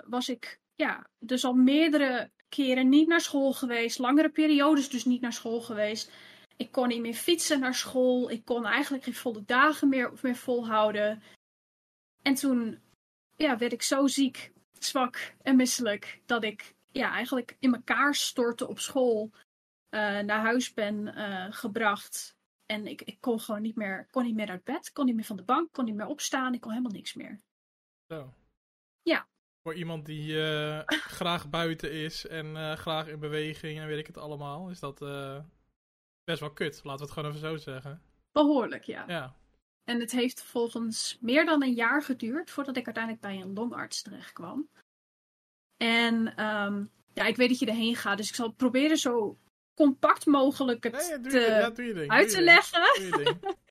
was ik, ja, dus al meerdere keren niet naar school geweest, langere periodes dus niet naar school geweest. Ik kon niet meer fietsen naar school. Ik kon eigenlijk geen volle dagen meer, meer volhouden. En toen ja, werd ik zo ziek zwak en misselijk dat ik ja, eigenlijk in elkaar stortte op school. Uh, naar huis ben uh, gebracht. En ik, ik kon gewoon niet meer, kon niet meer uit bed, kon niet meer van de bank, kon niet meer opstaan. Ik kon helemaal niks meer. Zo. Ja. Voor iemand die uh, graag buiten is en graag in beweging en weet ik het allemaal, is dat best wel kut. Laten we het gewoon even zo zeggen. Behoorlijk, ja. Ja. En het heeft volgens meer dan een jaar geduurd voordat ik uiteindelijk bij een longarts terecht kwam. En um, ja, ik weet dat je erheen gaat, dus ik zal proberen zo compact mogelijk het nee, ja, te, ja, uit te leggen.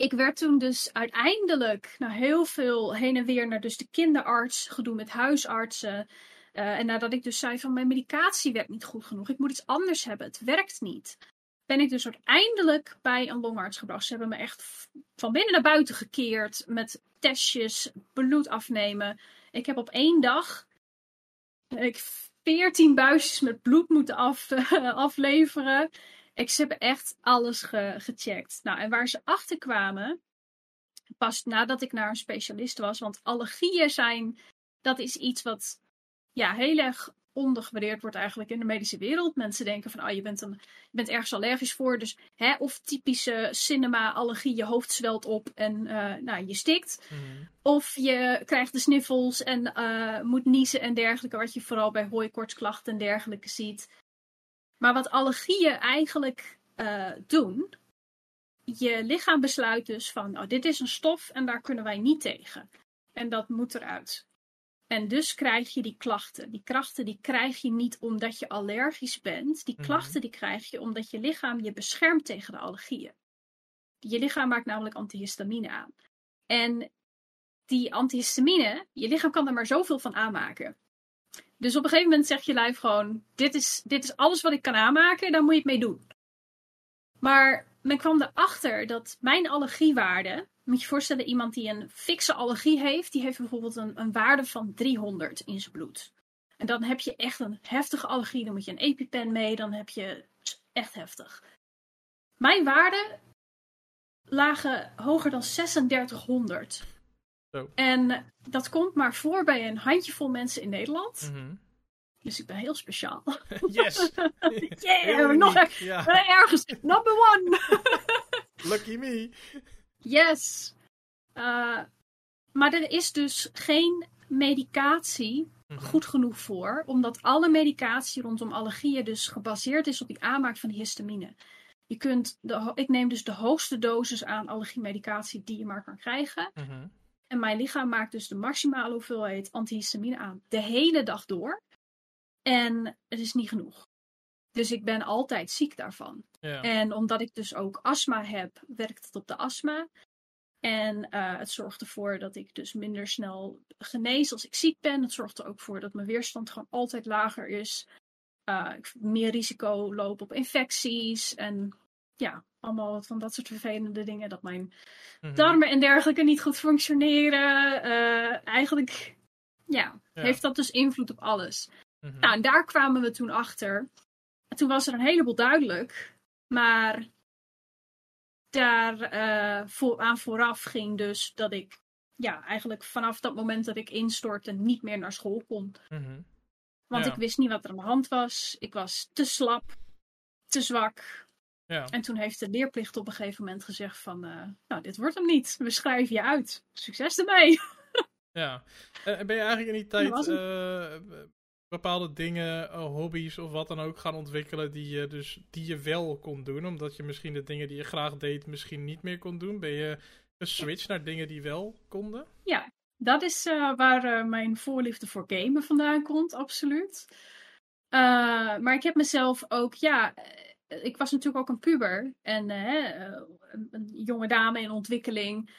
ik werd toen dus uiteindelijk na heel veel heen en weer naar dus de kinderarts, gedoe met huisartsen. Uh, en nadat ik dus zei van mijn medicatie werkt niet goed genoeg, ik moet iets anders hebben, het werkt niet ben ik dus uiteindelijk bij een longarts gebracht. Ze hebben me echt van binnen naar buiten gekeerd met testjes, bloed afnemen. Ik heb op één dag ik 14 buisjes met bloed moeten af, afleveren. Ik ze hebben echt alles ge gecheckt. Nou, en waar ze achter kwamen, pas nadat ik naar een specialist was, want allergieën zijn, dat is iets wat ja, heel erg ondergewaardeerd wordt eigenlijk in de medische wereld. Mensen denken van, ah, je, bent een, je bent ergens allergisch voor. Dus, hè, of typische cinema-allergie, je hoofd zwelt op en uh, nou, je stikt. Mm. Of je krijgt de sniffels en uh, moet niezen en dergelijke, wat je vooral bij hooikortsklachten en dergelijke ziet. Maar wat allergieën eigenlijk uh, doen, je lichaam besluit dus van, oh, dit is een stof en daar kunnen wij niet tegen. En dat moet eruit. En dus krijg je die klachten. Die klachten die krijg je niet omdat je allergisch bent. Die klachten die krijg je omdat je lichaam je beschermt tegen de allergieën. Je lichaam maakt namelijk antihistamine aan. En die antihistamine, je lichaam kan er maar zoveel van aanmaken. Dus op een gegeven moment zegt je lijf gewoon: dit is, dit is alles wat ik kan aanmaken, daar moet je het mee doen. Maar men kwam erachter dat mijn allergiewaarde moet je voorstellen, iemand die een fikse allergie heeft, die heeft bijvoorbeeld een, een waarde van 300 in zijn bloed. En dan heb je echt een heftige allergie, dan moet je een EpiPen mee, dan heb je echt heftig. Mijn waarden lagen hoger dan 3600. Zo. En dat komt maar voor bij een handjevol mensen in Nederland. Mhm. Dus ik ben heel speciaal. Yes! yeah, nog ja. ergens. Number one! Lucky me! Yes. Uh, maar er is dus geen medicatie Mhm. goed genoeg voor, omdat alle medicatie rondom allergieën dus gebaseerd is op die aanmaak van die histamine. Je kunt de, ik neem dus de hoogste dosis aan allergiemedicatie die je maar kan krijgen. Mhm. En mijn lichaam maakt dus de maximale hoeveelheid antihistamine aan. De hele dag door. En het is niet genoeg. Dus ik ben altijd ziek daarvan. Ja. En omdat ik dus ook astma heb, werkt het op de astma. En uh, het zorgt ervoor dat ik dus minder snel genees als ik ziek ben. Het zorgt er ook voor dat mijn weerstand gewoon altijd lager is. Uh, ik meer risico loop op infecties. En ja, allemaal van dat soort vervelende dingen. Dat mijn mm-hmm. darmen en dergelijke niet goed functioneren. Uh, eigenlijk ja, ja, heeft dat dus invloed op alles. Mm-hmm. Nou, en daar kwamen we toen achter. toen was er een heleboel duidelijk. Maar daar uh, voor, aan vooraf ging dus dat ik ja, eigenlijk vanaf dat moment dat ik instortte niet meer naar school kon. Mm-hmm. Want ik wist niet wat er aan de hand was. Ik was te slap, te zwak. Ja. En toen heeft de leerplicht op een gegeven moment gezegd van, uh, nou, dit wordt hem niet. We schrijven je uit. Succes ermee. Ja. En ben je eigenlijk in die tijd uh, bepaalde dingen, hobby's of wat dan ook gaan ontwikkelen die je, dus, die je wel kon doen? Omdat je misschien de dingen die je graag deed misschien niet meer kon doen? Ben je geswitcht naar dingen die wel konden? Ja, dat is waar mijn voorliefde voor gamen vandaan komt, absoluut. maar ik heb mezelf ook, ja, ik was natuurlijk ook een puber en een jonge dame in ontwikkeling.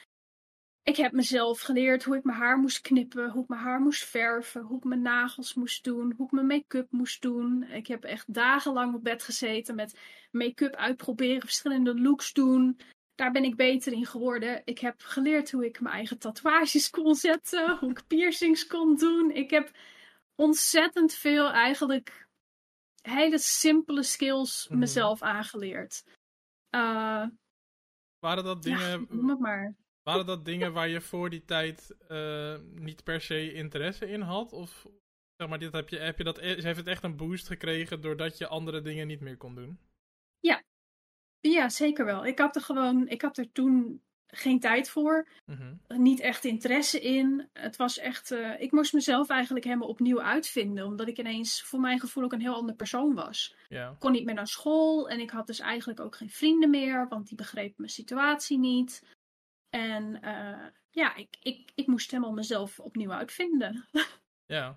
Ik heb mezelf geleerd hoe ik mijn haar moest knippen, hoe ik mijn haar moest verven, hoe ik mijn nagels moest doen, hoe ik mijn make-up moest doen. Ik heb echt dagenlang op bed gezeten met make-up uitproberen, verschillende looks doen. Daar ben ik beter in geworden. Ik heb geleerd hoe ik mijn eigen tatoeages kon zetten, hoe ik piercings kon doen. Ik heb ontzettend veel eigenlijk hele simpele skills mhm. mezelf aangeleerd. Uh, Waren dat dingen. Ja, maar. Waren dat dingen waar je voor die tijd uh, niet per se interesse in had? Of zeg maar, dit heb je, heb je dat, e-, heeft het echt een boost gekregen doordat je andere dingen niet meer kon doen? Ja, ja zeker wel. Ik had er gewoon, ik had er toen geen tijd voor. Mm Niet echt interesse in. Het was echt, uh, ik moest mezelf eigenlijk helemaal opnieuw uitvinden. Omdat ik ineens voor mijn gevoel ook een heel ander persoon was. Yeah. Ik kon niet meer naar school en ik had dus eigenlijk ook geen vrienden meer. Want die begrepen mijn situatie niet. En uh, ja, ik, ik, ik moest helemaal mezelf opnieuw uitvinden. ja.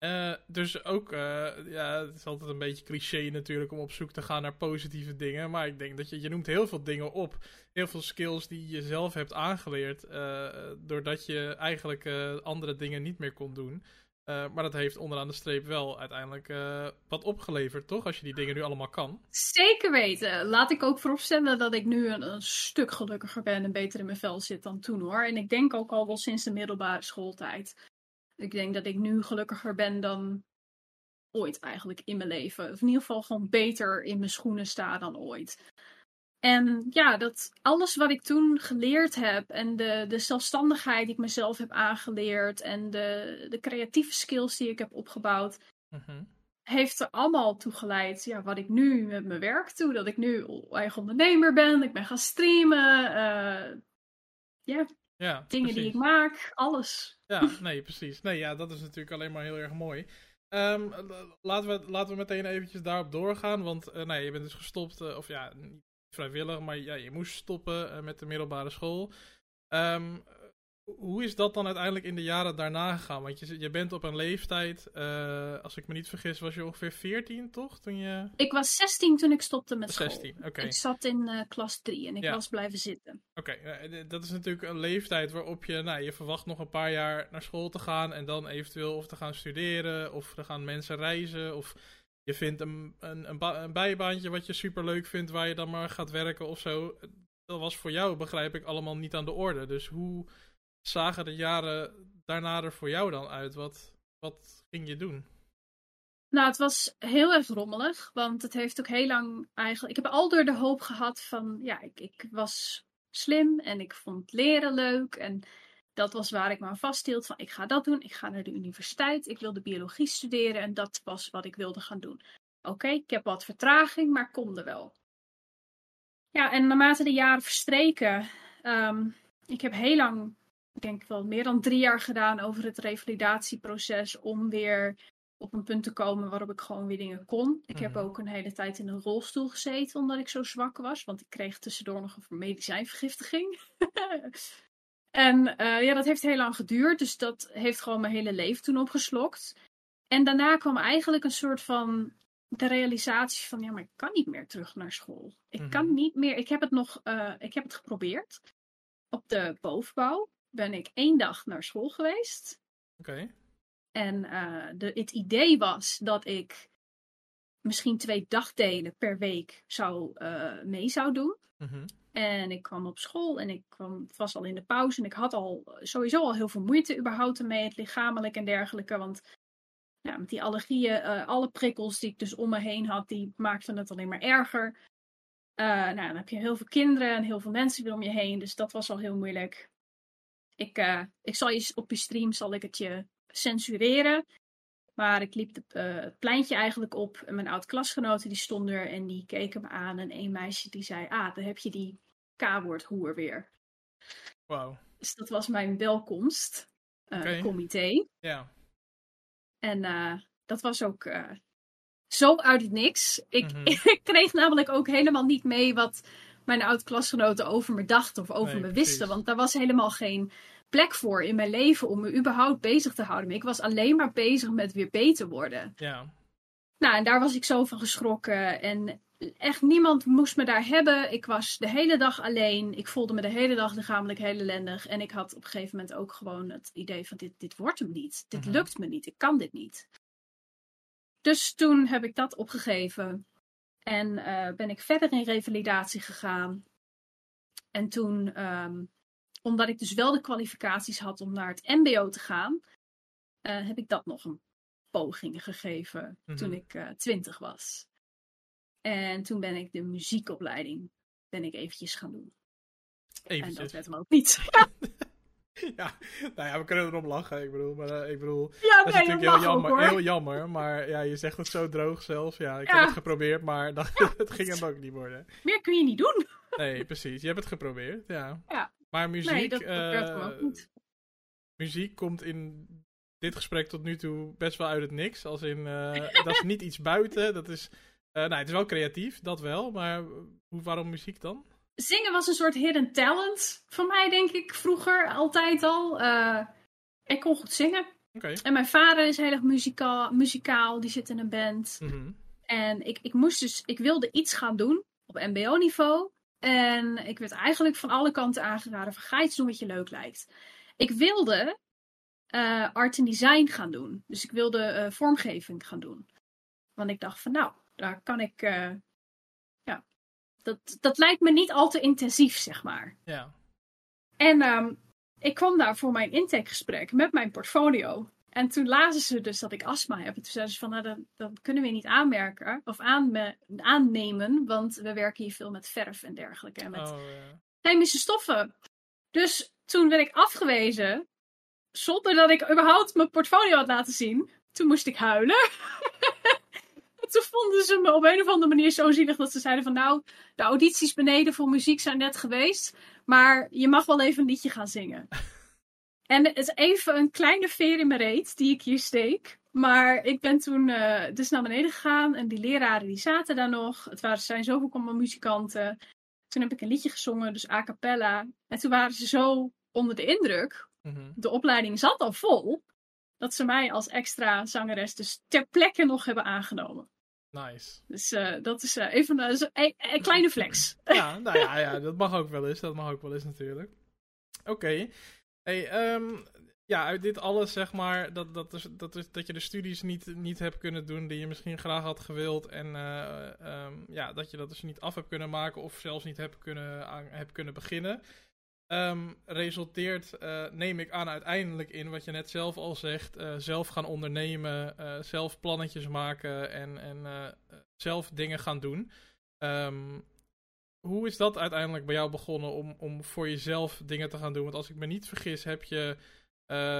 Uh, dus ook, uh, ja, het is altijd een beetje cliché natuurlijk om op zoek te gaan naar positieve dingen. Maar ik denk dat je, je noemt heel veel dingen op. Heel veel skills die je zelf hebt aangeleerd. doordat je eigenlijk andere dingen niet meer kon doen. Maar dat heeft onderaan de streep wel uiteindelijk wat opgeleverd, toch? Als je die dingen nu allemaal kan. Zeker weten. Laat ik ook vooropstellen dat ik nu een, een, stuk gelukkiger ben en beter in mijn vel zit dan toen hoor. En ik denk ook al wel sinds de middelbare schooltijd. Ik denk dat ik nu gelukkiger ben dan ooit eigenlijk in mijn leven. Of in ieder geval gewoon beter in mijn schoenen sta dan ooit. En ja, dat alles wat ik toen geleerd heb en de, de zelfstandigheid die ik mezelf heb aangeleerd en de, de creatieve skills die ik heb opgebouwd, mhm. heeft er allemaal toe geleid ja, wat ik nu met mijn werk doe. Dat ik nu eigen ondernemer ben, ik ben gaan streamen. Uh, ja, ja, dingen die ik maak, alles. Ja, nee, precies. Nee, ja, dat is natuurlijk alleen maar heel erg mooi. Um, laten, we, laten we meteen eventjes daarop doorgaan, want uh, nee, je bent dus gestopt, uh, of ja, niet vrijwillig, maar ja, je moest stoppen uh, met de middelbare school. Um, hoe is dat dan uiteindelijk in de jaren daarna gegaan? Want je, je bent op een leeftijd, uh, als ik me niet vergis, was je ongeveer 14, toch? Toen je... Ik was 16 toen ik stopte met 16, school. Okay. Ik zat in uh, klas 3 en ik ja. was blijven zitten. Oké, okay. dat is natuurlijk een leeftijd waarop je, nou, je verwacht nog een paar jaar naar school te gaan en dan eventueel of te gaan studeren of er gaan mensen reizen of je vindt een, een, een, een, bijbaantje wat je super leuk vindt, waar je dan maar gaat werken of zo. Dat was voor jou, begrijp ik, allemaal niet aan de orde. Dus hoe zagen de jaren daarna er voor jou dan uit? Wat, wat ging je doen? Nou, het was heel erg rommelig, want het heeft ook heel lang eigenlijk. Ik heb al door de hoop gehad van, ja, ik, ik was slim en ik vond leren leuk en dat was waar ik me aan vasthield van ik ga dat doen, ik ga naar de universiteit, ik wilde biologie studeren en dat was wat ik wilde gaan doen. Oké, ik heb wat vertraging, maar kom er wel. Ja, en naarmate de jaren verstreken, um, ik heb heel lang, ik denk wel meer dan drie jaar gedaan over het revalidatieproces om weer op een punt te komen waarop ik gewoon weer dingen kon. Ik heb mhm. ook een hele tijd in een rolstoel gezeten omdat ik zo zwak was, want ik kreeg tussendoor nog een medicijnvergiftiging. En uh, ja, dat heeft heel lang geduurd. Dus dat heeft gewoon mijn hele leven toen opgeslokt. En daarna kwam eigenlijk een soort van de realisatie van ja, maar ik kan niet meer terug naar school. Ik kan mhm. niet meer. Ik heb het nog, uh, ik heb het geprobeerd. op de bovenbouw ben ik één dag naar school geweest. Oké. En eh, de, het idee was dat ik misschien twee dagdelen per week zou, eh, mee zou doen. Mhm. En ik kwam op school en ik kwam, het was al in de pauze. En ik had al sowieso al heel veel moeite überhaupt ermee, het lichamelijk en dergelijke. Want ja, met die allergieën, eh, alle prikkels die ik dus om me heen had, die maakten het alleen maar erger. Eh, nou, dan heb je heel veel kinderen en heel veel mensen weer om je heen. Dus dat was al heel moeilijk. Ik, eh, ik zal je op je stream zal ik het je censureren. Maar ik liep de, eh, het pleintje eigenlijk op. En mijn oud-klasgenoten die stonden er en die keken me aan. En een meisje die zei, ah, daar heb je die K-woord-hoer weer. Wauw. Dus dat was mijn welkomst. eh, comité. Ja. En dat was ook zo uit het niks. Ik, Mhm. ik kreeg namelijk ook helemaal niet mee wat mijn oud-klasgenoten over me dachten of over Nee, me precies. wisten. Want daar was helemaal geen plek voor in mijn leven om me überhaupt bezig te houden. Ik was alleen maar bezig met weer beter worden. Ja. Nou, en daar was ik zo van geschrokken. En echt niemand moest me daar hebben. Ik was de hele dag alleen. Ik voelde me de hele dag lichamelijk heel ellendig. En ik had op een gegeven moment ook gewoon het idee van dit, dit wordt hem niet. Dit Mhm. lukt me niet. Ik kan dit niet. Dus toen heb ik dat opgegeven. En eh, ben ik verder in revalidatie gegaan. En toen, ehm, omdat ik dus wel de kwalificaties had om naar het MBO te gaan, eh, heb ik dat nog een poging gegeven toen Mhm. ik eh, twintig was. En toen ben ik de muziekopleiding ben ik eventjes gaan doen. En dat Eventjes. werd hem ook niet. Ja, nou ja, we kunnen erom lachen. Ik bedoel, maar eh, ik bedoel, ja, dat is natuurlijk heel ook, jammer, heel jammer. Maar ja, je zegt het zo droog zelf. Ja, ik Ja. heb het geprobeerd, maar dat, het ging hem ook niet worden. Meer kun je niet doen. Nee, precies. Je hebt het geprobeerd, ja. Ja. Maar muziek, nee, dat, dat werd hem eh, ook niet. muziek komt in dit gesprek tot nu toe best wel uit het niks. Als in, eh, dat is niet iets buiten. Dat is, nou, het is wel creatief, dat wel. Maar hoe, waarom muziek dan? Zingen was een soort hidden talent voor mij, denk ik, vroeger altijd al. Eh, ik kon goed zingen. En mijn vader is heel erg muzikaal, muzikaal die zit in een band. Mhm. En ik, ik moest dus, ik wilde iets gaan doen op MBO-niveau. En ik werd eigenlijk van alle kanten aangeraden van ga iets doen wat je leuk lijkt. Ik wilde eh, art en design gaan doen. Dus ik wilde eh, vormgeving gaan doen. Want ik dacht van nou, daar kan ik, dat, dat lijkt me niet al te intensief, zeg maar. Ja. En ehm, ik kwam daar voor mijn intakegesprek met mijn portfolio. En toen lazen ze dus dat ik astma heb. En toen zeiden ze van, nou, dat, dat kunnen we niet aanmerken of aanme- aannemen, want we werken hier veel met verf en dergelijke. En met Oh, ja. chemische stoffen. Dus toen werd ik afgewezen, zonder dat ik überhaupt mijn portfolio had laten zien. Toen moest ik huilen. En toen vonden ze me op een of andere manier zo zielig dat ze zeiden van nou, de audities beneden voor muziek zijn net geweest, maar je mag wel even een liedje gaan zingen. En het is even een kleine veer in mijn reet die ik hier steek. Maar ik ben toen eh, dus naar beneden gegaan en die leraren die zaten daar nog. Het waren, zijn zoveel muzikanten. Toen heb ik een liedje gezongen, dus a cappella. En toen waren ze zo onder de indruk. Mhm. De opleiding zat al vol. Dat ze mij als extra zangeres dus ter plekke nog hebben aangenomen. Nice. Dus eh, dat is eh, even een, een, een kleine flex. Ja, nou ja, ja, dat mag ook wel eens. Dat mag ook wel eens natuurlijk. Oké. Hey, ehm, ja, uit dit alles zeg maar, dat, dat, is, dat, is, dat je de studies niet, niet hebt kunnen doen die je misschien graag had gewild. En eh, ehm, ja, dat je dat dus niet af hebt kunnen maken of zelfs niet hebt kunnen, aan, hebt kunnen beginnen. Ehm, resulteert, eh, neem ik aan, uiteindelijk in wat je net zelf al zegt. eh, zelf gaan ondernemen, eh, zelf plannetjes maken en, en zelf dingen gaan doen. Ehm, hoe is dat uiteindelijk bij jou begonnen om, om voor jezelf dingen te gaan doen? Want als ik me niet vergis, heb je,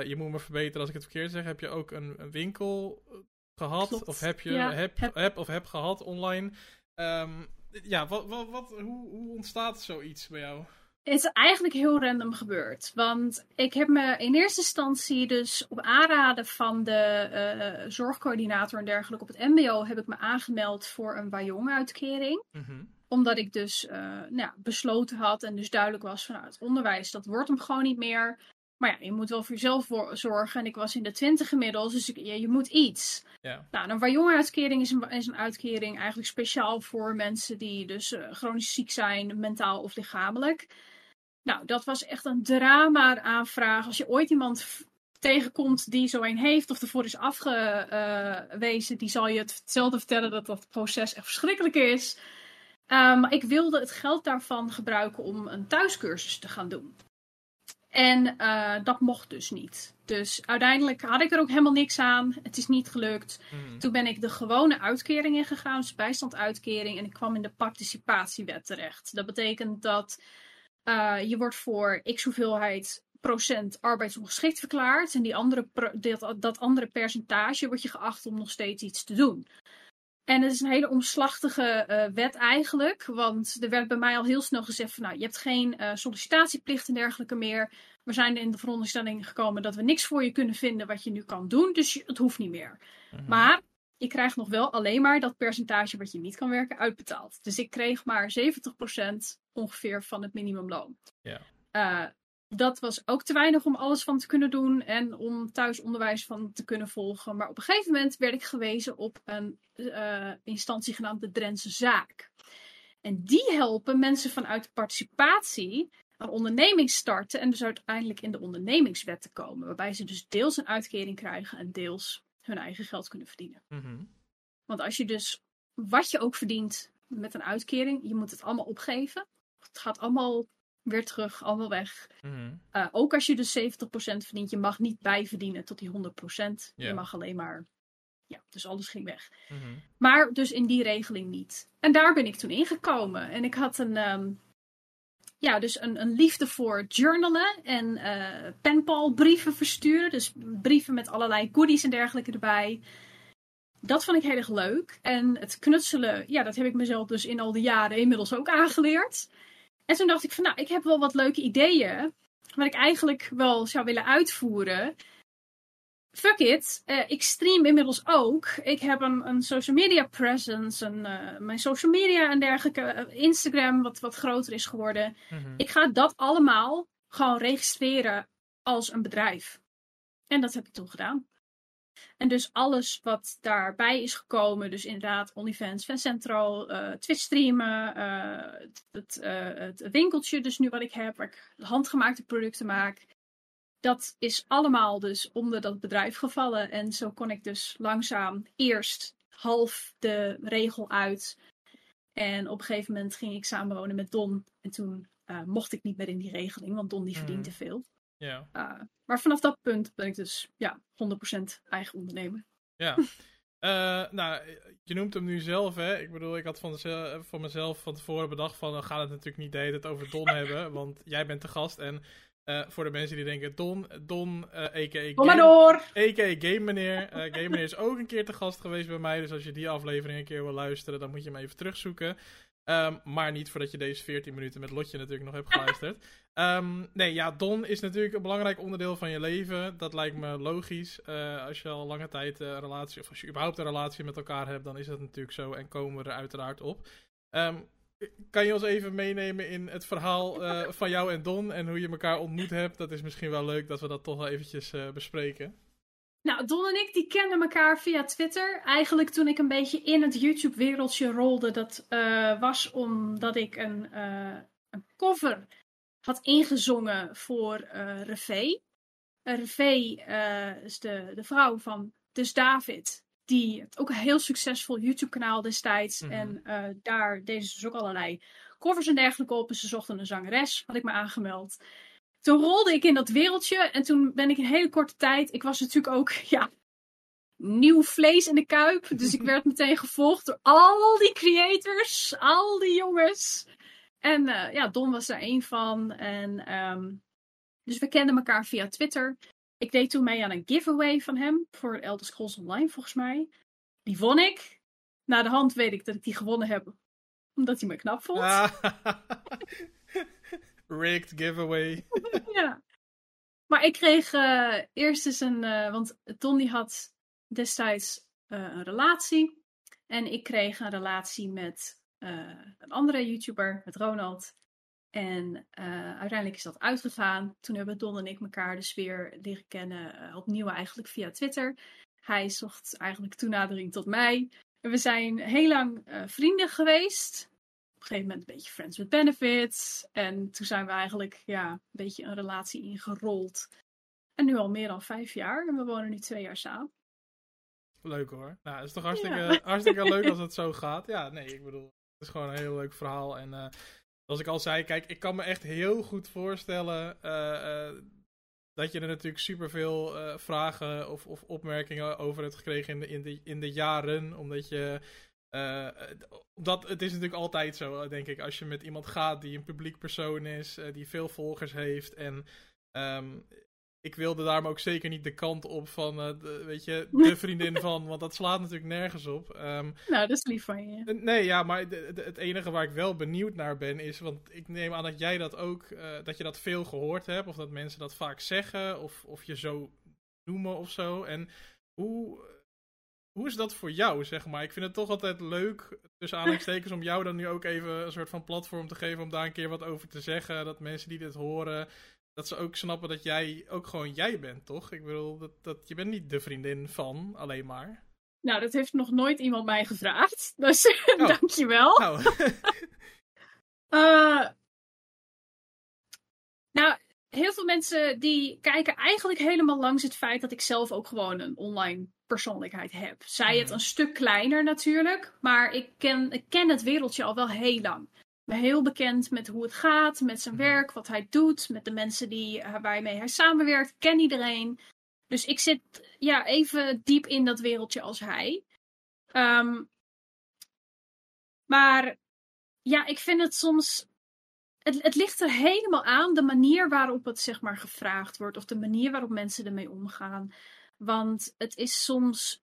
je moet me verbeteren als ik het verkeerd zeg, heb je ook een, een winkel eh, gehad? Klopt. Of heb je, Ja, heb, heb- heb of heb gehad online? Ehm, ja, wat, wat, wat, hoe, hoe ontstaat zoiets bij jou? Het is eigenlijk heel random gebeurd. Want ik heb me in eerste instantie dus op aanraden van de eh, zorgcoördinator en dergelijke op het mbo heb ik me aangemeld voor een Wajong-uitkering. Mhm. Omdat ik dus eh, nou ja, besloten had en dus duidelijk was van nou, het onderwijs, dat wordt hem gewoon niet meer. Maar ja, je moet wel voor jezelf zorgen. En ik was in de twintig inmiddels, dus ik, ja, je moet iets. Ja. Nou, een Wajong-uitkering is een, is een uitkering eigenlijk speciaal voor mensen die dus eh, chronisch ziek zijn, mentaal of lichamelijk. Nou, dat was echt een drama aanvraag. Als je ooit iemand tegenkomt die zo een heeft of ervoor is afgewezen, die zal je hetzelfde vertellen dat dat proces echt verschrikkelijk is. Uh, maar ik wilde het geld daarvan gebruiken om een thuiscursus te gaan doen. En uh, dat mocht dus niet. Dus uiteindelijk had ik er ook helemaal niks aan. Het is niet gelukt. Mhm. Toen ben ik de gewone uitkering ingegaan, dus bijstandsuitkering. En ik kwam in de participatiewet terecht. Dat betekent dat uh, je wordt voor x hoeveelheid procent arbeidsongeschikt verklaard. En die andere dat, dat andere percentage wordt je geacht om nog steeds iets te doen. En het is een hele omslachtige uh, wet eigenlijk. Want er werd bij mij al heel snel gezegd van nou, je hebt geen uh, sollicitatieplicht en dergelijke meer. We zijn in de veronderstelling gekomen dat we niks voor je kunnen vinden wat je nu kan doen. Dus het hoeft niet meer. Mhm. Maar je krijgt nog wel alleen maar dat percentage wat je niet kan werken uitbetaald. Dus ik kreeg maar 70% ongeveer van het minimumloon. Ja. Uh, dat was ook te weinig om alles van te kunnen doen en om thuisonderwijs van te kunnen volgen. Maar op een gegeven moment werd ik gewezen op een uh, instantie genaamd de Drentse Zaak. En die helpen mensen vanuit de participatie een onderneming starten en dus uiteindelijk in de ondernemingswet te komen. Waarbij ze dus deels een uitkering krijgen en deels hun eigen geld kunnen verdienen. Mm Want als je dus wat je ook verdient met een uitkering, je moet het allemaal opgeven. Het gaat allemaal weer terug, allemaal weg. Mm uh, ook als je dus 70% verdient, je mag niet bijverdienen tot die 100%. Ja. Je mag alleen maar. Ja, dus alles ging weg. -hmm. Maar dus in die regeling niet. En daar ben ik toen ingekomen. En ik had een. Um, ja, dus een, een, liefde voor journalen en uh, penpalbrieven versturen. Dus brieven met allerlei goodies en dergelijke erbij. Dat vond ik heel erg leuk. En het knutselen, ja, dat heb ik mezelf dus in al die jaren inmiddels ook aangeleerd. En toen dacht ik van, nou, ik heb wel wat leuke ideeën. Wat ik eigenlijk wel zou willen uitvoeren. Fuck it. Uh, ik stream inmiddels ook. Ik heb een, een social media presence. Een, uh, mijn social media en dergelijke. Uh, Instagram, wat, wat groter is geworden. Mm -hmm. Ik ga dat allemaal gewoon registreren als een bedrijf. En dat heb ik toen gedaan. En dus alles wat daarbij is gekomen, dus inderdaad OnlyFans, Fancentro, uh, Twitch streamen, uh, het, uh, het, winkeltje dus nu wat ik heb, waar ik handgemaakte producten maak. Dat is allemaal dus onder dat bedrijf gevallen. En zo kon ik dus langzaam eerst half de regel uit. En op een gegeven moment ging ik samenwonen met Don. En toen mocht ik niet meer in die regeling, want Don die verdient te veel. Ja. Uh, maar vanaf dat punt ben ik dus ja, 100% eigen ondernemer. Ja. Uh, nou, je noemt hem nu zelf, hè? Ik bedoel, ik had van, van mezelf van tevoren bedacht van... we gaan het natuurlijk niet de hele tijd over Don hebben, want jij bent de gast. En uh, voor de mensen die denken, Don, Don a.k.a. Kom maar door! A.k.a. Game Meneer. Game Meneer is ook een keer te gast geweest bij mij. Dus als je die aflevering een keer wil luisteren, dan moet je hem even terugzoeken. Um, maar niet voordat je deze 14 minuten met Lotje natuurlijk nog hebt geluisterd. um, nee, ja, Don is natuurlijk een belangrijk onderdeel van je leven. Dat lijkt me logisch. Uh, als je al lange tijd een relatie, of als je überhaupt een relatie met elkaar hebt, dan is dat natuurlijk zo. En komen we er uiteraard op. Um, kan je ons even meenemen in het verhaal uh, van jou en Don en hoe je elkaar ontmoet hebt? Dat is misschien wel leuk dat we dat toch wel eventjes uh, bespreken. Nou, Don en ik die kenden elkaar via Twitter. Eigenlijk toen ik een beetje in het YouTube-wereldje rolde. Dat uh, was omdat ik een, een cover had ingezongen voor uh, Revee. Revee is de, de vrouw van Dus David. Die ook een heel succesvol YouTube-kanaal destijds. Mhm. En daar deden ze dus ook allerlei covers en dergelijke op. En ze zochten een zangeres, had ik me aangemeld toen rolde ik in dat wereldje en toen ben ik in hele korte tijd. Ik was natuurlijk ook, ja, nieuw vlees in de kuip. Dus ik werd meteen gevolgd door al die creators, al die jongens. En uh, ja, Don was daar één van. En, um, dus we kenden elkaar via Twitter. Ik deed toen mee aan een giveaway van hem voor Elder Scrolls Online, volgens mij. Die won ik. Na de hand weet ik dat ik die gewonnen heb, omdat hij me knap vond. Ah. Rigged giveaway. ja. Maar ik kreeg uh, eerst eens een. Uh, want Tony had destijds uh, een relatie. En ik kreeg een relatie met een andere YouTuber, met Ronald. En uiteindelijk is dat uitgegaan. Toen hebben Don en ik elkaar dus weer leren kennen. opnieuw eigenlijk via Twitter. Hij zocht eigenlijk toenadering tot mij. En we zijn heel lang vrienden geweest. Op een gegeven moment een beetje friends with benefits. En toen zijn we eigenlijk ja, een beetje een relatie ingerold. En nu al meer dan vijf jaar. En we wonen nu twee jaar samen. Leuk hoor. Nou, het is toch hartstikke, hartstikke leuk als het zo gaat. Ja, nee, ik bedoel, het is gewoon een heel leuk verhaal. En uh, zoals ik al zei, kijk, ik kan me echt heel goed voorstellen uh, uh, dat je er natuurlijk superveel uh, vragen of, of, opmerkingen over hebt gekregen in de, in de, in de jaren. Omdat je. Dat, het is natuurlijk altijd zo, denk ik, als je met iemand gaat die een publiek persoon is, die veel volgers heeft. En um, ik wilde daarom ook zeker niet de kant op van, de, weet je, de vriendin van, want dat slaat natuurlijk nergens op. Um, nou, dat is lief van je. Nee, ja, maar de, de, het enige waar ik wel benieuwd naar ben is, want ik neem aan dat jij dat ook, uh, dat je dat veel gehoord hebt, of dat mensen dat vaak zeggen, of, of je zo noemen of zo. En hoe, hoe is dat voor jou, zeg maar? Ik vind het toch altijd leuk, tussen aanhalingstekens, om jou dan nu ook even een soort van platform te geven om daar een keer wat over te zeggen. Dat mensen die dit horen, dat ze ook snappen dat jij ook gewoon jij bent, toch? Ik bedoel, dat, dat, je bent niet de vriendin van alleen maar. Nou, dat heeft nog nooit iemand mij gevraagd. Dus oh. dankjewel. Nou. uh, nou, heel veel mensen die kijken eigenlijk helemaal langs het feit dat ik zelf ook gewoon een online persoonlijkheid heb. Zij het een stuk kleiner natuurlijk, maar ik ken, ik ken het wereldje al wel heel lang heel bekend met hoe het gaat, met zijn werk, wat hij doet, met de mensen die, uh, waarmee hij samenwerkt. Ken iedereen. Dus ik zit ja, even diep in dat wereldje als hij. Um, maar ja, ik vind het soms. Het, het ligt er helemaal aan, de manier waarop het zeg maar gevraagd wordt, of de manier waarop mensen ermee omgaan. Want het is soms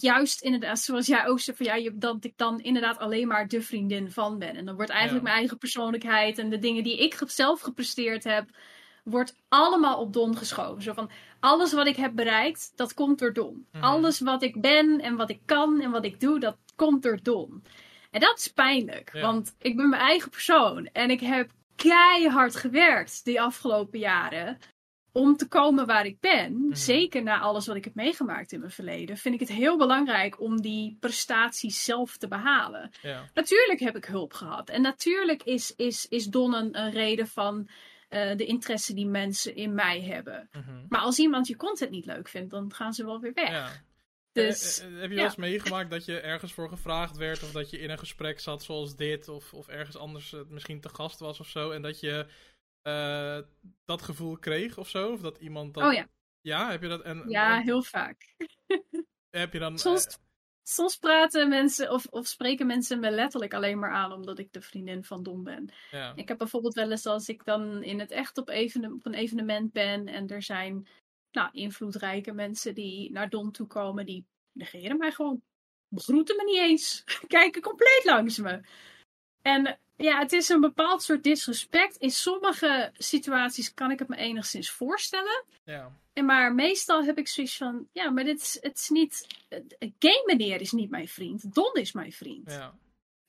juist inderdaad, zoals jij ook zei, van ja, dat ik dan inderdaad alleen maar de vriendin van ben. En dan wordt eigenlijk ja. mijn eigen persoonlijkheid en de dingen die ik zelf gepresteerd heb, wordt allemaal op Don geschoven. Zo van, alles wat ik heb bereikt, dat komt door Don. Mm. Alles wat ik ben en wat ik kan en wat ik doe, dat komt door Don. En dat is pijnlijk, ja. want ik ben mijn eigen persoon en ik heb keihard gewerkt die afgelopen jaren om te komen waar ik ben, mm. zeker na alles wat ik heb meegemaakt in mijn verleden, vind ik het heel belangrijk om die prestaties zelf te behalen. Ja. Natuurlijk heb ik hulp gehad. En natuurlijk is, is, is Don een, een reden van uh, de interesse die mensen in mij hebben. Mm -hmm. Maar als iemand je content niet leuk vindt, dan gaan ze wel weer weg. Ja. Dus, uh, uh, heb je wel eens meegemaakt dat je ergens voor gevraagd werd, of dat je in een gesprek zat zoals dit, of, of ergens anders misschien te gast was of zo, en dat je uh, dat gevoel kreeg of zo? Of dat iemand dat... Oh ja. Ja, heb je dat? En, ja, en... heel vaak. heb je dan... Soms, uh... soms praten mensen of, of spreken mensen me letterlijk alleen maar aan omdat ik de vriendin van Don ben. Ja. Ik heb bijvoorbeeld wel eens als ik dan in het echt op, even, op een evenement ben en er zijn nou, invloedrijke mensen die naar Don toe komen, die negeren mij gewoon. Begroeten me niet eens. Kijken compleet langs me. En ja, het is een bepaald soort disrespect. In sommige situaties kan ik het me enigszins voorstellen. Ja. En maar meestal heb ik zoiets van, ja, maar dit is, het is niet, game meneer is niet mijn vriend. Don is mijn vriend. Ja.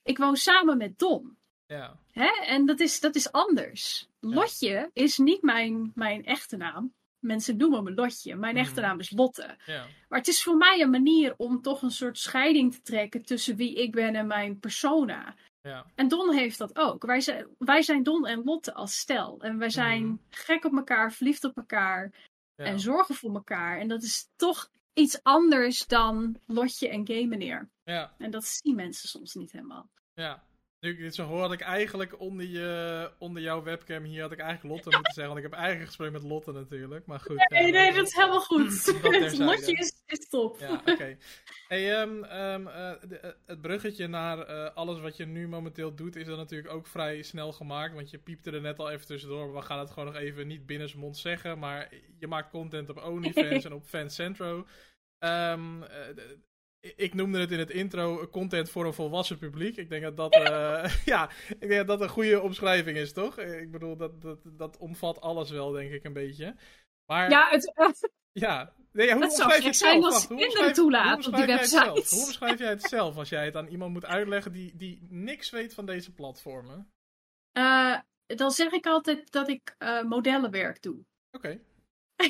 Ik woon samen met Don. Ja. Hè? En dat is, dat is anders. Ja. Lotje is niet mijn, mijn echte naam. Mensen noemen me Lotje. Mijn echte naam is Lotte. Ja. Maar het is voor mij een manier om toch een soort scheiding te trekken tussen wie ik ben en mijn persona. Ja. En Don heeft dat ook. Wij zijn, wij zijn Don en Lotte als stel. En wij zijn mm. gek op elkaar, verliefd op elkaar. Ja. En zorgen voor elkaar. En dat is toch iets anders dan Lotje en Gay meneer. Ja. En dat zien mensen soms niet helemaal. Ja. Nu ik dit zo hoor, had ik eigenlijk onder, je, onder jouw webcam hier had ik eigenlijk Lotte moeten zeggen. Want ik heb eigenlijk gesproken met Lotte natuurlijk. Maar goed. Nee, nee, dat, dat is helemaal goed. Lotje is, is top. Ja, oké. Okay. Hey, um, um, uh, de, het bruggetje naar uh, alles wat je nu momenteel doet is dan natuurlijk ook vrij snel gemaakt. Want je piepte er net al even tussendoor. We gaan het gewoon nog even niet binnensmond zeggen. Maar je maakt content op OnlyFans en op Fancentro. Um, uh, ik noemde het in het intro content voor een volwassen publiek. Ik denk dat dat, uh, ja, ik denk dat, dat een goede omschrijving is, toch? Ik bedoel, dat, dat, dat omvat alles wel, denk ik, een beetje. Maar, ja, het, het, ja. Nee, hoe het je zelf? als hoe beschrijf, toelaat op die website. Hoe beschrijf jij het zelf als jij het aan iemand moet uitleggen die, die niks weet van deze platformen? Uh, dan zeg ik altijd dat ik uh, modellenwerk doe. Oké. Okay.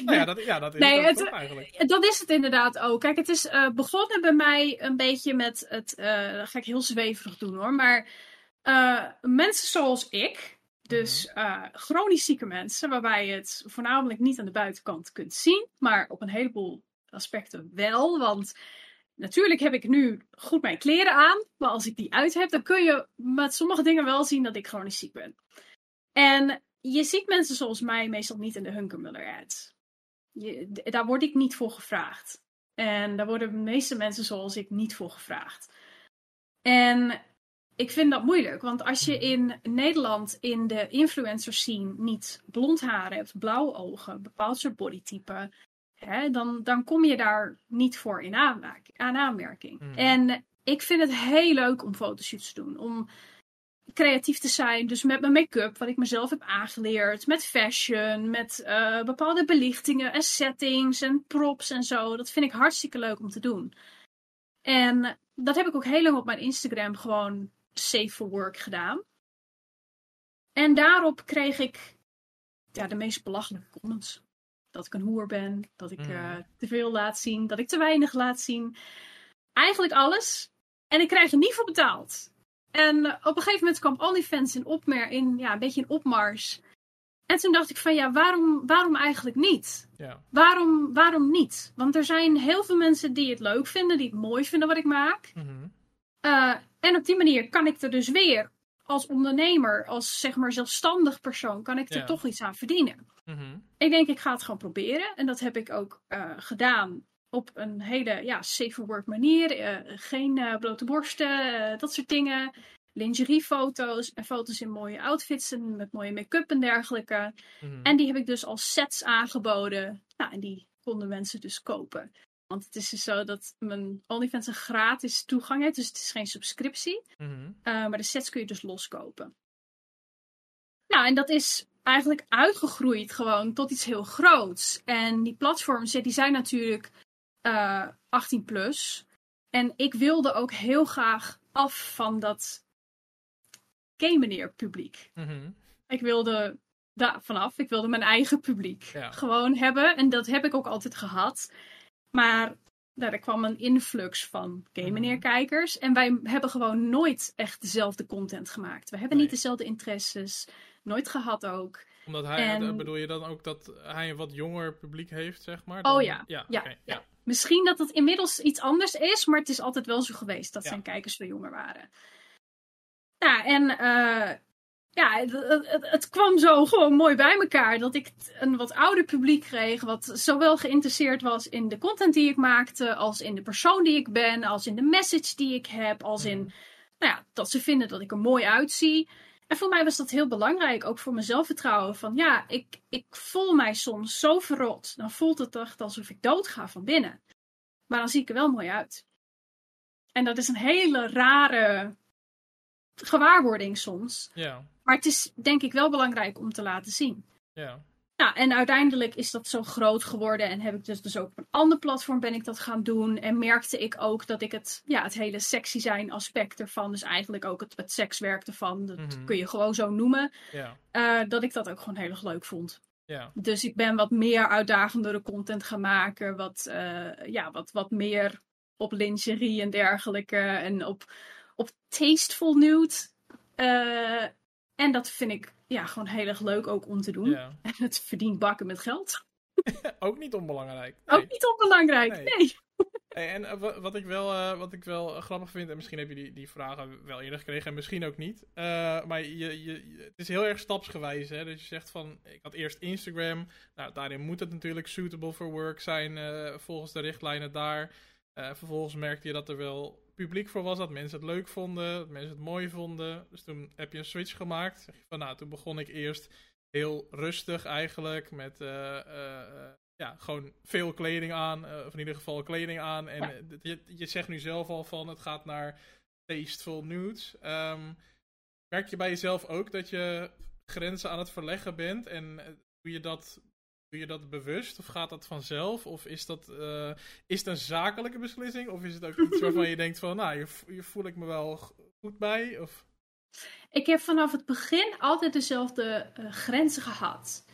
Nou ja, dat, ja, dat is nee, het, het eigenlijk. Dat is het inderdaad ook. Kijk, het is uh, begonnen bij mij een beetje met het. Uh, dat ga ik heel zweverig doen hoor. Maar Uh, mensen zoals ik, dus uh, chronisch zieke mensen, waarbij je het voornamelijk niet aan de buitenkant kunt zien, maar op een heleboel aspecten wel. Want natuurlijk heb ik nu goed mijn kleren aan, maar als ik die uit heb, dan kun je met sommige dingen wel zien dat ik chronisch ziek ben. En je ziet mensen zoals mij meestal niet in de Hunkermuller ads. Je, daar word ik niet voor gevraagd. En daar worden de meeste mensen zoals ik niet voor gevraagd. En ik vind dat moeilijk, want als je in Nederland in de influencers scene niet blond haar hebt, blauwe ogen, bepaald soort bodytype, hè, dan, dan kom je daar niet voor in aan aanmerking. Hmm. En ik vind het heel leuk om fotoshoots te doen, om creatief te zijn. Dus met mijn make-up, wat ik mezelf heb aangeleerd. Met fashion, met uh, bepaalde belichtingen en settings en props en zo. Dat vind ik hartstikke leuk om te doen. En dat heb ik ook heel lang op mijn Instagram gewoon safe for work gedaan. En daarop kreeg ik ja, de meest belachelijke comments. Dat ik een hoer ben, dat ik uh, te veel laat zien, dat ik te weinig laat zien. Eigenlijk alles. En ik krijg er niet voor betaald. En op een gegeven moment kwam OnlyFans in, opmer in ja, een beetje in opmars. En toen dacht ik van ja, waarom, waarom eigenlijk niet? Ja. Waarom, waarom niet? Want er zijn heel veel mensen die het leuk vinden, die het mooi vinden wat ik maak. Mm en op die manier kan ik er dus weer als ondernemer, als zeg maar zelfstandig persoon, kan ik er toch iets aan verdienen. Mhm. Ik denk, ik ga het gewoon proberen. En dat heb ik ook uh, gedaan op een hele ja, safe work manier. Uh, geen uh, blote borsten, dat soort dingen. Lingeriefoto's en foto's in mooie outfits en met mooie make-up en dergelijke. Mhm. En die heb ik dus als sets aangeboden. Nou, en die konden mensen dus kopen. Want het is dus zo dat mijn OnlyFans een gratis toegang heeft. Dus het is geen subscriptie. Mhm. Eh, maar de sets kun je dus loskopen. Nou, en dat is eigenlijk uitgegroeid gewoon tot iets heel groots. En die platforms, die zijn natuurlijk uh, eh, 18 plus. En ik wilde ook heel graag af van dat gay publiek. Mhm. Ik wilde daar vanaf. Ik wilde mijn eigen publiek gewoon hebben. En dat heb ik ook altijd gehad. Maar daar kwam een influx van gay mhm. kijkers. En wij hebben gewoon nooit echt dezelfde content gemaakt. We hebben niet dezelfde interesses. Nooit gehad ook. Omdat hij, en... bedoel je dan ook dat hij een wat jonger publiek heeft, zeg maar? Oh ja. Ja, ja, ja. Misschien dat het inmiddels iets anders is, maar het is altijd wel zo geweest dat zijn kijkers veel jonger waren. Ja, en uh, ja, het, het, het, kwam zo gewoon mooi bij elkaar. Dat ik een wat ouder publiek kreeg. Wat zowel geïnteresseerd was in de content die ik maakte. Als in de persoon die ik ben. Als in de message die ik heb. Als in nou ja, dat ze vinden dat ik er mooi uitzie. En voor mij was dat heel belangrijk. Ook voor mijn zelfvertrouwen. Van ja, ik, ik voel mij soms zo verrot. Dan voelt het echt alsof ik doodga van binnen. Maar dan zie ik er wel mooi uit. En dat is een hele rare gewaarwording soms. Ja. Maar het is denk ik wel belangrijk om te laten zien. Ja. Nou, en uiteindelijk is dat zo groot geworden en heb ik dus, dus ook op een ander platform ben ik dat gaan doen. En merkte ik ook dat ik het, ja, het hele sexy zijn aspect ervan, dus eigenlijk ook het, het sekswerk ervan, dat mhm. kun je gewoon zo noemen, ja. Uh, dat ik dat ook gewoon heel erg leuk vond. Ja. Dus ik ben wat meer uitdagendere content gaan maken, wat, uh, ja, wat, wat meer op lingerie en dergelijke en op, op tasteful nude. Uh, en dat vind ik ja, gewoon heel erg leuk ook om te doen. Ja. En het verdient bakken met geld. ook niet onbelangrijk. Ook niet onbelangrijk, nee. en eh, wat ik, wel, uh, wat ik wel grappig vind, en misschien heb je die, die vragen wel eerder gekregen en misschien ook niet. Uh, maar je, je, het is heel erg stapsgewijs. Hè? Dus je zegt van, ik had eerst Instagram. Nou, daarin moet het natuurlijk suitable for work zijn volgens de richtlijnen daar. vervolgens merkte je dat er wel publiek voor was, dat mensen het leuk vonden, dat mensen het mooi vonden. Dus toen heb je een switch gemaakt. Zeg je van, nou, toen begon ik eerst heel rustig eigenlijk met uh, uh, ja, gewoon veel kleding aan, of in ieder geval kleding aan. En je, je zegt nu zelf al van het gaat naar tasteful nudes. Um, merk je bij jezelf ook dat je grenzen aan het verleggen bent en hoe je dat Doe je dat bewust of gaat dat vanzelf? Of is, dat, uh, is het een zakelijke beslissing? Of is het ook iets waarvan je denkt van, nou, hier, voel ik me wel goed bij? Of... Ik heb vanaf het begin altijd dezelfde uh, grenzen gehad.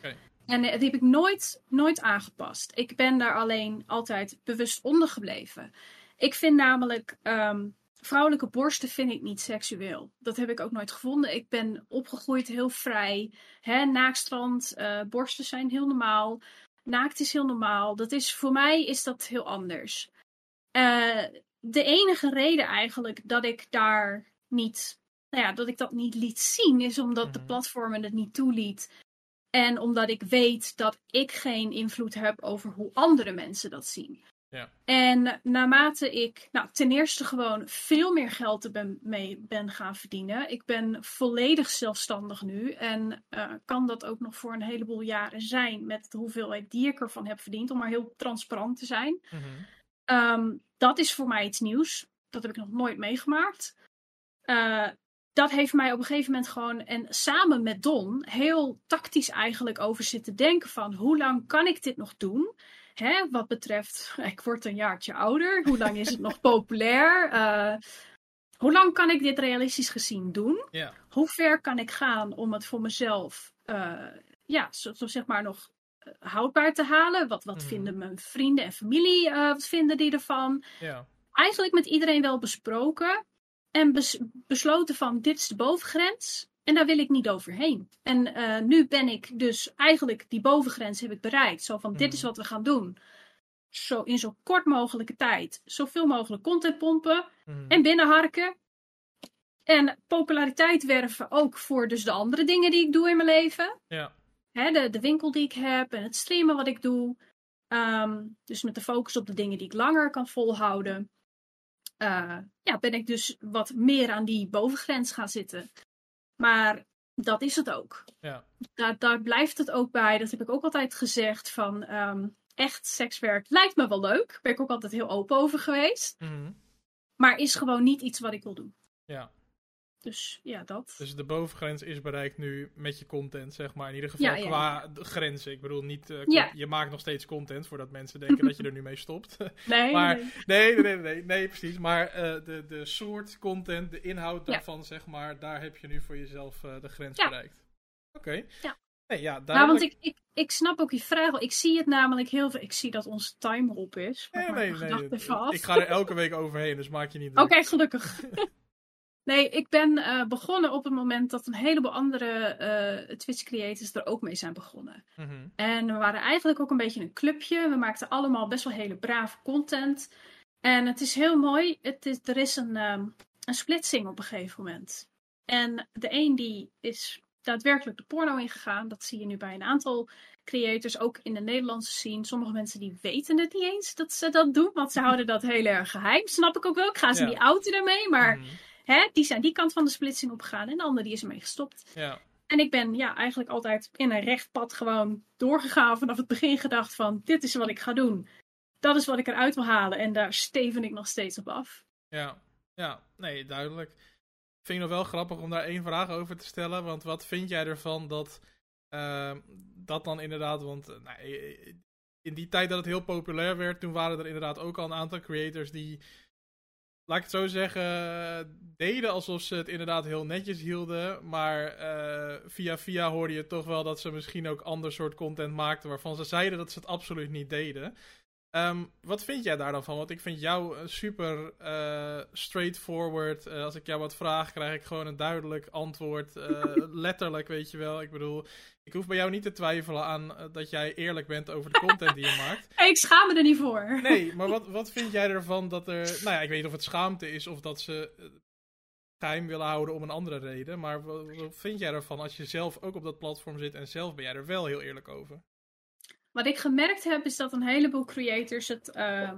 En uh, die heb ik nooit, nooit aangepast. Ik ben daar alleen altijd bewust onder gebleven. Ik vind namelijk, um, vrouwelijke borsten vind ik niet seksueel. Dat heb ik ook nooit gevonden. Ik ben opgegroeid heel vrij. Hè, naakstrand, uh, borsten zijn heel normaal. Naakt is heel normaal. Dat is, voor mij is dat heel anders. Uh, de enige reden eigenlijk dat ik daar niet, nou ja, dat ik dat niet liet zien, is omdat de mhm. platformen het niet toeliet. En omdat ik weet dat ik geen invloed heb over hoe andere mensen dat zien. Ja. En naarmate ik nou, ten eerste gewoon veel meer geld er ben, mee ben gaan verdienen. Ik ben volledig zelfstandig nu. En uh, kan dat ook nog voor een heleboel jaren zijn met de hoeveelheid die ik ervan heb verdiend. Om maar heel transparant te zijn. Mm um, dat is voor mij iets nieuws. Dat heb ik nog nooit meegemaakt. Uh, dat heeft mij op een gegeven moment gewoon, en samen met Don, heel tactisch eigenlijk over zitten denken van hoe lang kan ik dit nog doen? Hè, wat betreft, ik word een jaartje ouder, hoe lang is het nog populair? Uh, hoe lang kan ik dit realistisch gezien doen? Yeah. Hoe ver kan ik gaan om het voor mezelf, uh, ja, zo, zo, zeg maar nog houdbaar te halen? Wat, wat mm. vinden mijn vrienden en familie, uh, wat vinden die ervan? Yeah. Eigenlijk met iedereen wel besproken. En bes besloten van dit is de bovengrens. En daar wil ik niet overheen. En uh, nu ben ik dus eigenlijk die bovengrens heb ik bereikt. Zo van dit is mhm. wat we gaan doen. Zo in zo kort mogelijke tijd. Zoveel mogelijk content pompen. Mm. En binnenharken. En populariteit werven ook voor dus de andere dingen die ik doe in mijn leven. Ja. Hè, de, de winkel die ik heb en het streamen wat ik doe. Um, dus met de focus op de dingen die ik langer kan volhouden uh, ja, ben ik dus wat meer aan die bovengrens gaan zitten. Maar dat is het ook. Ja. Daar, daar blijft het ook bij. Dat heb ik ook altijd gezegd van um, echt sekswerk lijkt me wel leuk. Ben ik ook altijd heel open over geweest. Mm -hmm. Maar is gewoon niet iets wat ik wil doen. Ja. Dus ja, dat. Dus de bovengrens is bereikt nu met je content, zeg maar. In ieder geval ja, qua grenzen. Ik bedoel, niet, uh, je maakt nog steeds content voordat mensen denken dat je er nu mee stopt. nee, maar, nee. Nee, nee, nee, nee, precies. Maar uh, de, de soort content, de inhoud daarvan, zeg maar, daar heb je nu voor jezelf uh, de grens bereikt. Oké. Okay. Ja. Nee, ja, Nou, want ik, ik, ik snap ook je vraag. Ik zie het namelijk heel veel. Ik zie dat onze timer op is. Nee, nee, nee. Ik ga er elke week overheen, dus maak je niet Oké, okay, gelukkig. Nee, ik ben uh, begonnen op het moment dat een heleboel andere uh, Twitch creators er ook mee zijn begonnen. Mm -hmm. En we waren eigenlijk ook een beetje een clubje. We maakten allemaal best wel hele brave content. En het is heel mooi. Het is, er is een, um, een splitsing op een gegeven moment. En de een die is daadwerkelijk de porno ingegaan. Dat zie je nu bij een aantal creators, ook in de Nederlandse scene. Sommige mensen die weten het niet eens dat ze dat doen, want ze houden dat heel erg geheim. Snap ik ook wel. Ik ga ze ja. niet outen daarmee, maar... Mm -hmm Hè, die zijn die kant van de splitsing opgegaan en de andere die is ermee gestopt. Ja. En ik ben ja, eigenlijk altijd in een recht pad gewoon doorgegaan vanaf het begin gedacht van dit is wat ik ga doen. Dat is wat ik eruit wil halen en daar steven ik nog steeds op af. Ja, ja, nee, duidelijk. Vind ik nog wel grappig om daar één vraag over te stellen. Want wat vind jij ervan dat uh, dat dan inderdaad, want uh, nou, in die tijd dat het heel populair werd, toen waren er inderdaad ook al een aantal creators die laat ik het zo zeggen, deden alsof ze het inderdaad heel netjes hielden. Maar uh, via via hoorde je toch wel dat ze misschien ook ander soort content maakten waarvan ze zeiden dat ze het absoluut niet deden. Um, wat vind jij daar dan van? Want ik vind jou super uh, straightforward. Uh, als ik jou wat vraag, krijg ik gewoon een duidelijk antwoord. Uh, letterlijk, weet je wel. Ik bedoel, ik hoef bij jou niet te twijfelen aan dat jij eerlijk bent over de content die je maakt. ik schaam me er niet voor. Nee, maar wat, wat vind jij ervan dat er. Nou ja, ik weet niet of het schaamte is of dat ze geheim willen houden om een andere reden. Maar wat, wat vind jij ervan als je zelf ook op dat platform zit en zelf ben jij er wel heel eerlijk over? Wat ik gemerkt heb, is dat een heleboel creators het uh,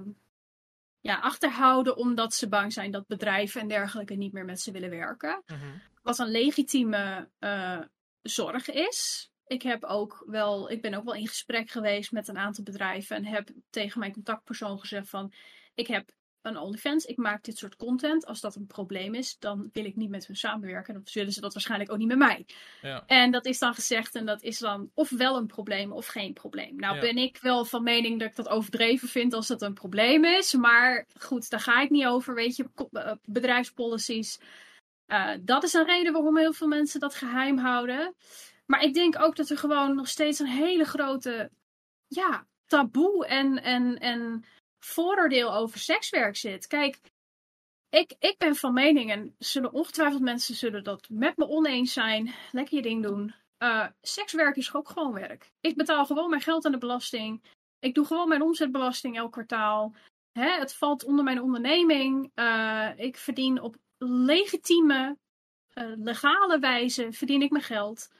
ja, achterhouden omdat ze bang zijn dat bedrijven en dergelijke niet meer met ze willen werken. Mm -hmm. Wat een legitieme uh, zorg is. Ik, heb ook wel, ik ben ook wel in gesprek geweest met een aantal bedrijven en heb tegen mijn contactpersoon gezegd van ik heb een OnlyFans, ik maak dit soort content. Als dat een probleem is, dan wil ik niet met hun samenwerken. Dan zullen ze dat waarschijnlijk ook niet met mij. Ja. En dat is dan gezegd en dat is dan of wel een probleem of geen probleem. Nou ja. ben ik wel van mening dat ik dat overdreven vind als dat een probleem is. Maar goed, daar ga ik niet over. Weet je, bedrijfspolicies. Uh, dat is een reden waarom heel veel mensen dat geheim houden. Maar ik denk ook dat er gewoon nog steeds een hele grote ja, taboe en, en, en vooroordeel over sekswerk zit. Kijk, ik, ik ben van mening, en zullen ongetwijfeld mensen zullen dat met me oneens zijn. Lekker je ding doen. Uh, sekswerk is ook gewoon werk. Ik betaal gewoon mijn geld aan de belasting. Ik doe gewoon mijn omzetbelasting elk kwartaal. Hè, het valt onder mijn onderneming. Uh, ik verdien op legitieme, uh, legale wijze verdien ik mijn geld.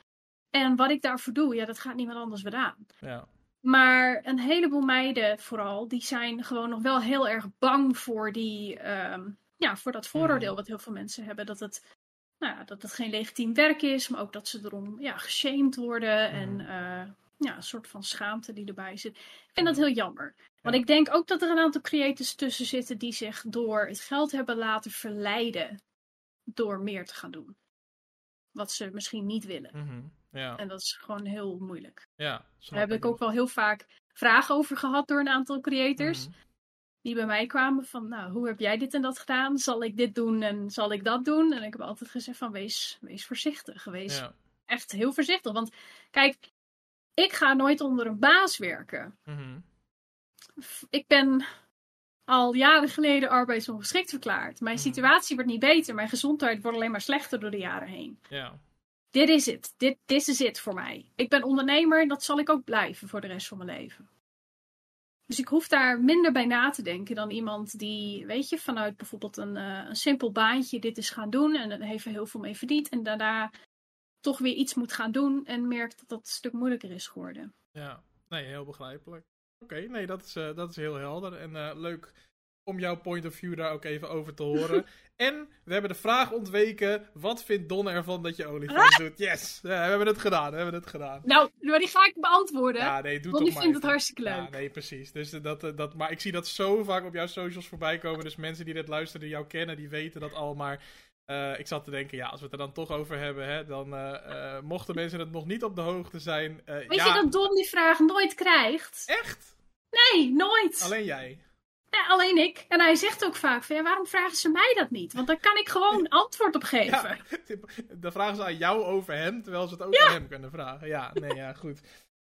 En wat ik daarvoor doe, ja, dat gaat niemand anders weer aan. Ja. Maar een heleboel meiden vooral, die zijn gewoon nog wel heel erg bang voor, die, uh, ja, voor dat vooroordeel mm. wat heel veel mensen hebben. Dat het, nou ja, dat het geen legitiem werk is, maar ook dat ze erom ja, geshamed worden. Mm. En uh, ja, een soort van schaamte die erbij zit. Ik vind dat heel jammer. Want ik denk ook dat er een aantal creators tussen zitten die zich door het geld hebben laten verleiden door meer te gaan doen. Wat ze misschien niet willen. Mm -hmm. Ja. En dat is gewoon heel moeilijk. Ja, Daar heb ik ook wel heel vaak vragen over gehad door een aantal creators. Mm -hmm. Die bij mij kwamen van, nou, hoe heb jij dit en dat gedaan? Zal ik dit doen en zal ik dat doen? En ik heb altijd gezegd van, wees, wees voorzichtig. Wees ja. echt heel voorzichtig. Want kijk, ik ga nooit onder een baas werken. Mm -hmm. Ik ben al jaren geleden arbeidsongeschikt verklaard. Mijn Mhm. situatie wordt niet beter. Mijn gezondheid wordt alleen maar slechter door de jaren heen. Ja. Dit is het. Dit is it voor mij. Ik ben ondernemer en dat zal ik ook blijven voor de rest van mijn leven. Dus ik hoef daar minder bij na te denken dan iemand die, weet je, vanuit bijvoorbeeld een, uh, een simpel baantje dit is gaan doen en er heeft heel veel mee verdiend en daarna toch weer iets moet gaan doen en merkt dat dat een stuk moeilijker is geworden. Ja, nee, heel begrijpelijk. Oké, nee, dat is, uh, dat is heel helder en uh, leuk om jouw point of view daar ook even over te horen. en we hebben de vraag ontweken: wat vindt Don ervan dat je OnlyFans ah! doet? Yes, ja, we hebben het gedaan, we hebben het gedaan. Nou, maar die ga ik beantwoorden. Ja, nee, doe Don toch vindt het hartstikke leuk. Ja, nee, precies. Dus dat, dat, maar ik zie dat zo vaak op jouw socials voorbij komen. Dus mensen die dit luisteren, die jou kennen, die weten dat al. Maar uh, ik zat te denken, ja, als we het er dan toch over hebben, hè, dan uh, uh, mochten mensen het nog niet op de hoogte zijn. Weet ja... je dat Don die vraag nooit krijgt? Echt? Nee, nooit. Alleen jij. Ja, alleen ik. En hij zegt ook vaak van, ja, waarom vragen ze mij dat niet? Want daar kan ik gewoon antwoord op geven. Ja, dan vragen ze aan jou over hem, terwijl ze het ook ja. aan hem kunnen vragen. Ja, nee, ja, goed.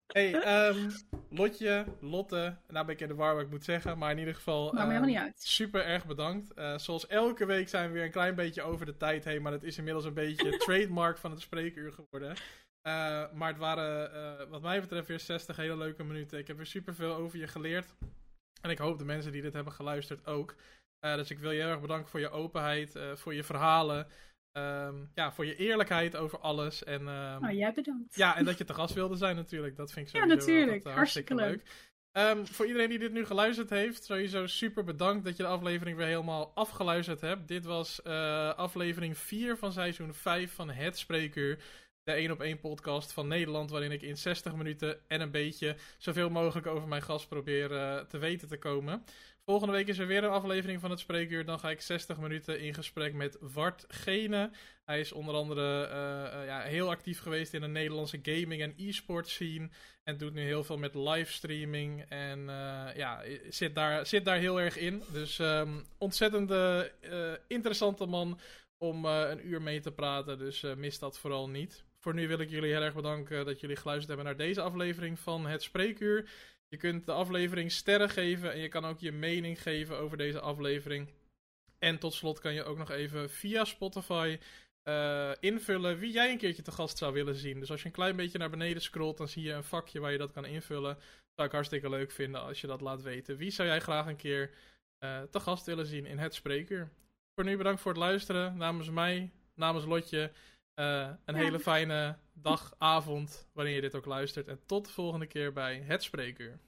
hey, um, Lotje, Lotte, nou ben ik in de war wat ik moet zeggen, maar in ieder geval uh, helemaal niet uit. super erg bedankt. Uh, zoals elke week zijn we weer een klein beetje over de tijd heen, maar dat is inmiddels een beetje trademark van het spreekuur geworden. Uh, maar het waren, uh, wat mij betreft, weer 60 hele leuke minuten. Ik heb weer super veel over je geleerd. En ik hoop de mensen die dit hebben geluisterd ook. Uh, dus ik wil je heel erg bedanken voor je openheid, voor je verhalen. Um, ja, voor je eerlijkheid over alles. En, um, oh, jij bedankt. Ja, en dat je te gast wilde zijn natuurlijk. Dat vind ik zo Ja, natuurlijk. Dat, hartstikke, hartstikke leuk. Um, voor iedereen die dit nu geluisterd heeft, sowieso super bedankt dat je de aflevering weer helemaal afgeluisterd hebt. Dit was uh, aflevering 4 van seizoen 5 van Het Spreekuur de 1 op 1 podcast van Nederland, waarin ik in 60 minuten en een beetje zoveel mogelijk over mijn gast probeer uh, te weten te komen. Volgende week is er weer een aflevering van het Spreekuur. Dan ga ik 60 minuten in gesprek met Wart Gene. Hij is onder andere uh, uh, ja, heel actief geweest in de Nederlandse gaming- en e-sport scene. En doet nu heel veel met livestreaming. En ja, zit daar, zit daar heel erg in. Dus um, ontzettend interessante man om een uur mee te praten. Dus mis dat vooral niet. Voor nu wil ik jullie heel erg bedanken dat jullie geluisterd hebben naar deze aflevering van Het Spreekuur. Je kunt de aflevering sterren geven en je kan ook je mening geven over deze aflevering. En tot slot kan je ook nog even via Spotify uh, invullen wie jij een keertje te gast zou willen zien. Dus als je een klein beetje naar beneden scrolt, dan zie je een vakje waar je dat kan invullen. Zou ik hartstikke leuk vinden als je dat laat weten. Wie zou jij graag een keer uh, te gast willen zien in Het Spreekuur? Voor nu bedankt voor het luisteren. Namens mij, namens Lotje. Uh, een ja. hele fijne dag, avond, wanneer je dit ook luistert. En tot de volgende keer bij Het Spreekuur.